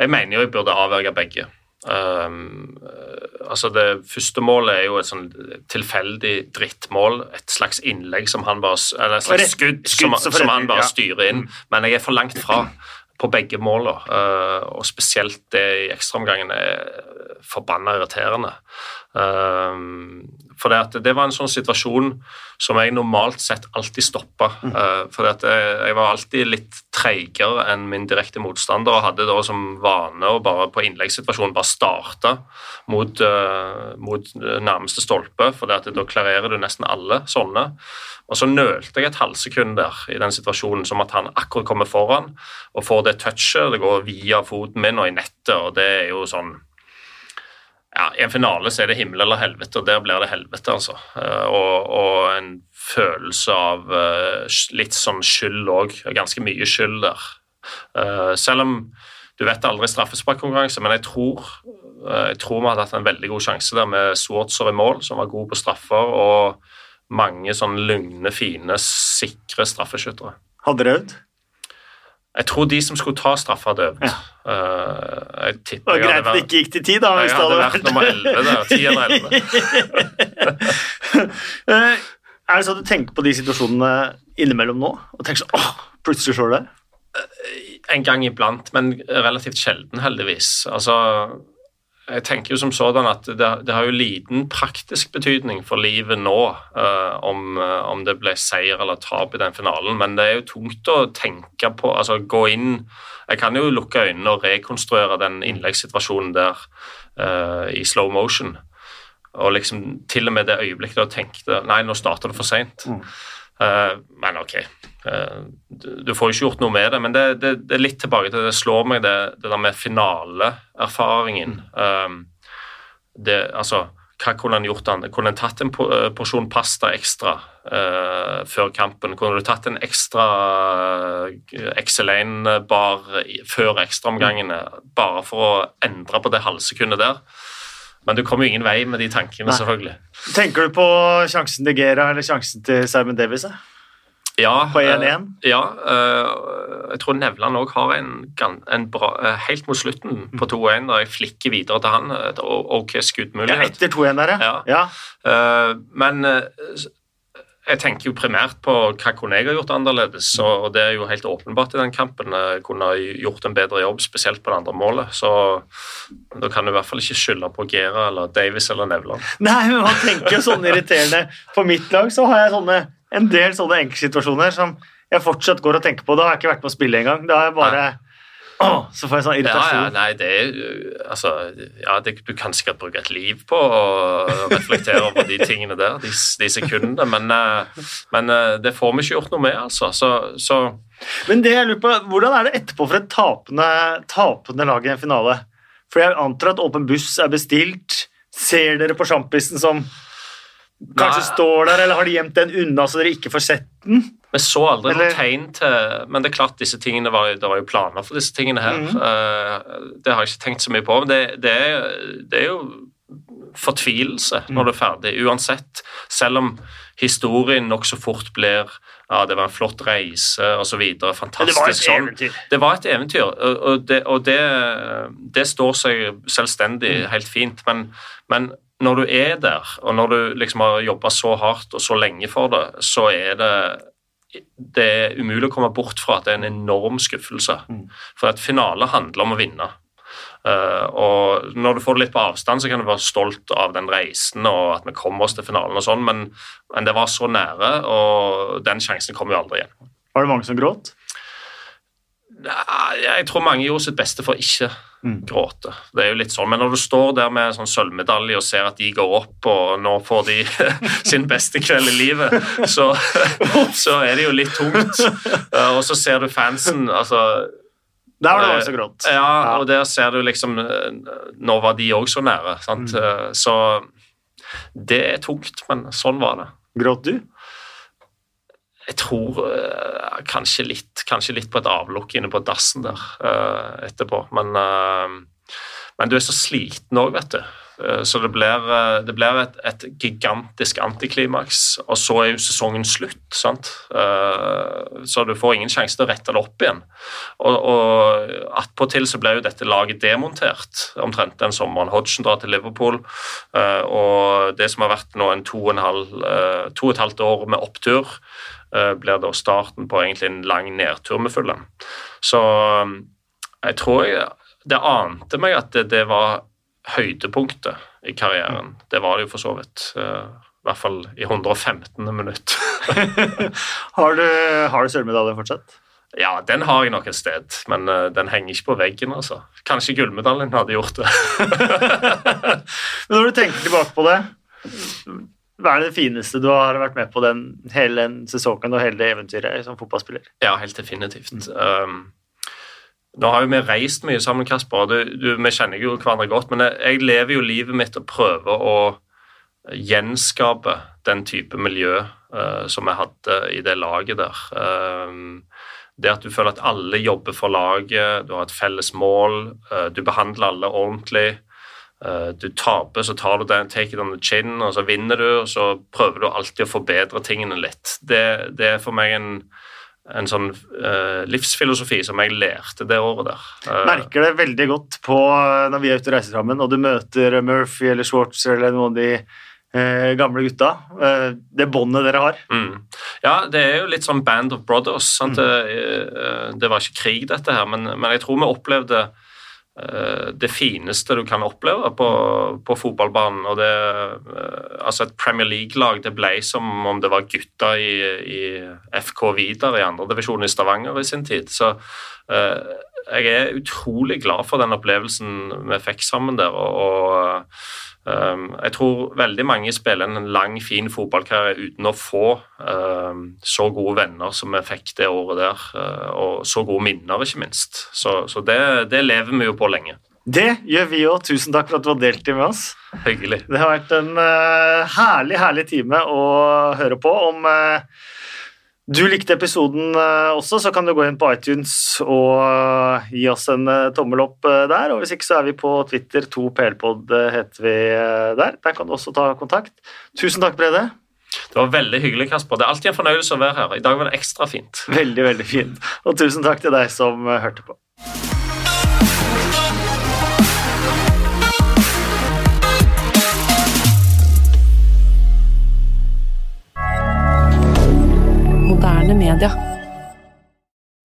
jeg mener jo jeg burde avverge begge. Um, altså Det første målet er jo et sånn tilfeldig drittmål. Et slags innlegg som han bare Eller et slags skudd, skudd som, som, han bare styrer inn. Men jeg er for langt fra. På begge måla. og spesielt det i ekstraomgangen er forbanna irriterende. For det, det, var en sånn situasjon som jeg normalt sett alltid stoppa. Mm. Uh, for jeg, jeg, var alltid litt treigere enn min direkte motstander og hadde da som vane å bare på innleggssituasjonen bare starte mot, uh, mot nærmeste stolpe, for da klarerer du nesten alle sånne. Og så nølte jeg et halvsekund der i den situasjonen, som at han akkurat kommer foran og får det touchet. Det går via foten min og i nettet, og det er jo sånn ja, I en finale så er det himmel eller helvete, og der blir det helvete, altså. Eh, og, og en følelse av uh, litt sånn skyld òg. Ganske mye skyld der. Uh, selv om du vet aldri straffesparkkonkurranse, men jeg tror, jeg tror vi hadde hatt en veldig god sjanse der med Swartzer i mål, som var god på straffer, og mange sånn lugne, fine, sikre straffeskyttere. Hadde dere øvd? Jeg tror de som skulle ta straffa, hadde øvd. Ja. Uh, jeg det var greit det ikke gikk til ti, da. Hvis jeg hadde vært nummer elleve der. Ti eller elleve. Eh, er det sånn at du tenker på de situasjonene innimellom nå? Og tenker sånn åh, plutselig slår det? Eh, en gang iblant, men relativt sjelden, heldigvis. Altså jeg tenker jo som sådan at det, det, har jo liten praktisk betydning for livet nå uh, om, uh, om, det ble seier eller tap i den finalen, men det er jo tungt å tenke på, altså gå inn Jeg kan jo lukke øynene og rekonstruere den innleggssituasjonen der uh, i slow motion, og liksom til og med det øyeblikket da tenkte Nei, nå starter det for seint. Mm. Men ok, du får jo ikke gjort noe med det, men det, det, det er litt tilbake til det slår meg, det, det der med finaleerfaringen. Det, altså, hva kunne han gjort? Han? Kunne han tatt en eh, porsjon pasta ekstra uh, før kampen? Kunne du tatt en ekstra uh, XL1-bar før ekstraomgangene bare for å endre på det halvsekundet der? Men du kommer jo ingen vei med de tankene, Nei. selvfølgelig. Tenker du på sjansen til Gera eller sjansen til Simon Davies? Eh? Ja, på 1-1? Uh, eh, ja, uh, jeg tror Nevland òg har en, en bra uh, Helt mot slutten på 2-1, mm. da jeg flikker videre til han. Et ok skuddmulighet. Ja, etter 2-1 der, ja. ja. men jeg tenker jo primært på hva kunne jeg ha gjort annerledes, og det er jo helt åpenbart i den kampen. Jeg kunne ha gjort en bedre jobb, spesielt på det andre målet. Så da kan du i hvert fall ikke skylde på Gera eller Davis eller Nevland. Nei, men man tenker jo sånn irriterende. På mitt lag så har jeg sånne en del sånne enkeltsituasjoner som jeg fortsatt går og tenker på. Da har jeg ikke vært med å spille engang. Da har jeg bare Åh, så får jeg sånn irritasjon. Ja, ja, nei, det er altså, ja, det, Du kan sikkert bruke et liv på å reflektere over de tingene der, de, de sekundene, men, eh, men, eh, det får vi ikke gjort noe med, altså. Så, så. Men det jeg lurer på, hvordan er det etterpå for et tapende, tapende lag i en finale? For jeg antar at Åpen buss er bestilt. Ser dere på sjampisen som Kanskje Nei. står der, eller har de gjemt den unna så dere ikke får sett den? Vi så aldri eller? noe tegn til Men det er klart, disse tingene var, det var jo planer for disse tingene her. Mm. Uh, det har jeg ikke tenkt så mye på. Men det, det, er, det er, jo fortvilelse mm. når du er ferdig, uansett. Selv om historien nokså fort blir ja, det var en flott reise osv. Fantastisk. Det var et sånn. Det var et eventyr, og det, og det, det står seg selvstendig mm. helt fint. Men, men når du er der, og når du liksom har jobba så hardt og så lenge for det, så er det det er umulig å komme bort fra at det er en enorm skuffelse. Mm. For at finale handler om å vinne. Uh, og Når du får det litt på avstand, så kan du være stolt av den reisen og at vi kommer oss til finalen, og sånn, men, men, det var så nære, og den sjansen kommer jo aldri igjen. Var det mange som gråt? Jeg tror mange gjorde sitt beste for ikke. Gråte. Det er jo litt sånn, Men når du står der med sånn sølvmedalje og ser at de går opp, og nå får de sin beste kveld i livet, så, så er det jo litt tungt. Og så ser du fansen altså der var det også grått. Ja, og der ser du liksom Nå var de òg så nære. sant? Mm. Så det er tungt, men sånn var det. Gråt du? Jeg tror uh, kanskje, litt, kanskje, litt, på et avlukk inne på dassen der uh, etterpå. Men, uh, men, du er så sliten òg, vet du. så det blir, det blir et, et, gigantisk antiklimaks. Og så er jo sesongen slutt, sant. så du får ingen sjanse til å rette det opp igjen. Og, og attpåtil så ble jo dette laget demontert omtrent den sommeren. Hodgson drar til Liverpool, og det som har vært nå en to og, en halv, to og et halvt år med opptur blir da starten på egentlig en lang nedtur med Fulham. Så jeg tror jeg, det ante meg at det, det var høydepunktet i karrieren. Det var det jo for så vidt. I hvert fall i 115. minutt. har du, har du sølvmedalje fortsatt? Ja, den har jeg nok et sted, men uh, den henger ikke på veggen. altså. Kanskje gullmedaljen hadde gjort det. men når du tenker tilbake på det, hva er det fineste du har vært med på den, hele den sesongen og hele det eventyret som fotballspiller? Ja, helt definitivt. Um, nå har jo vi reist mye sammen, Kasper. Du, du, vi kjenner jo hverandre godt, men jeg, jeg lever jo livet mitt og prøver å gjenskape den type miljø uh, som jeg hadde i det laget der. Um, det at du føler at alle jobber for laget, du har et felles mål, uh, du behandler alle ordentlig. Uh, du taper, så tar du den, take it on the chin, og så vinner du, og så prøver du alltid å forbedre tingene litt. Det, det er for meg en, en sånn uh, livsfilosofi som jeg lærte det året der. Merker det veldig godt på når vi er ute og reiser sammen, og du møter Murphy eller Schwartz eller noen av de eh, gamle gutta. Eh, det båndet dere har. Mm. Ja, det er jo litt sånn Band of Brothers. Mm. Det, eh, det, var ikke krig, dette her, men, men jeg tror vi opplevde eh, det fineste du kan oppleve på, på fotballbanen. og det, eh, altså Et Premier League-lag det ble som om det var gutta i, i FK Vidar i andredivisjon i Stavanger i sin tid. Så eh, jeg er utrolig glad for den opplevelsen vi fikk sammen der. og, og jeg tror veldig mange spiller en lang, fin fotballkarriere uten å få um, så gode venner som vi fikk det året der, uh, og så gode minner, ikke minst. Så, så det, det, lever vi jo på lenge. Det gjør vi òg. Tusen takk for at du har delt det med oss. Hyggelig. Det har vært en uh, herlig, herlig time å høre på om uh, du likte episoden eh, også, så kan du gå inn på iTunes og eh, gi oss en eh, tommel opp der. Og hvis ikke, så er vi på Twitter. 2plpod heter vi der. Der kan du også ta kontakt. Tusen takk, Brede. Det var veldig hyggelig, Kasper. Det er alltid en fornøyelse å være her. I dag var det ekstra fint. Veldig, veldig fint. Og tusen takk til deg som hørte på. Moderne media.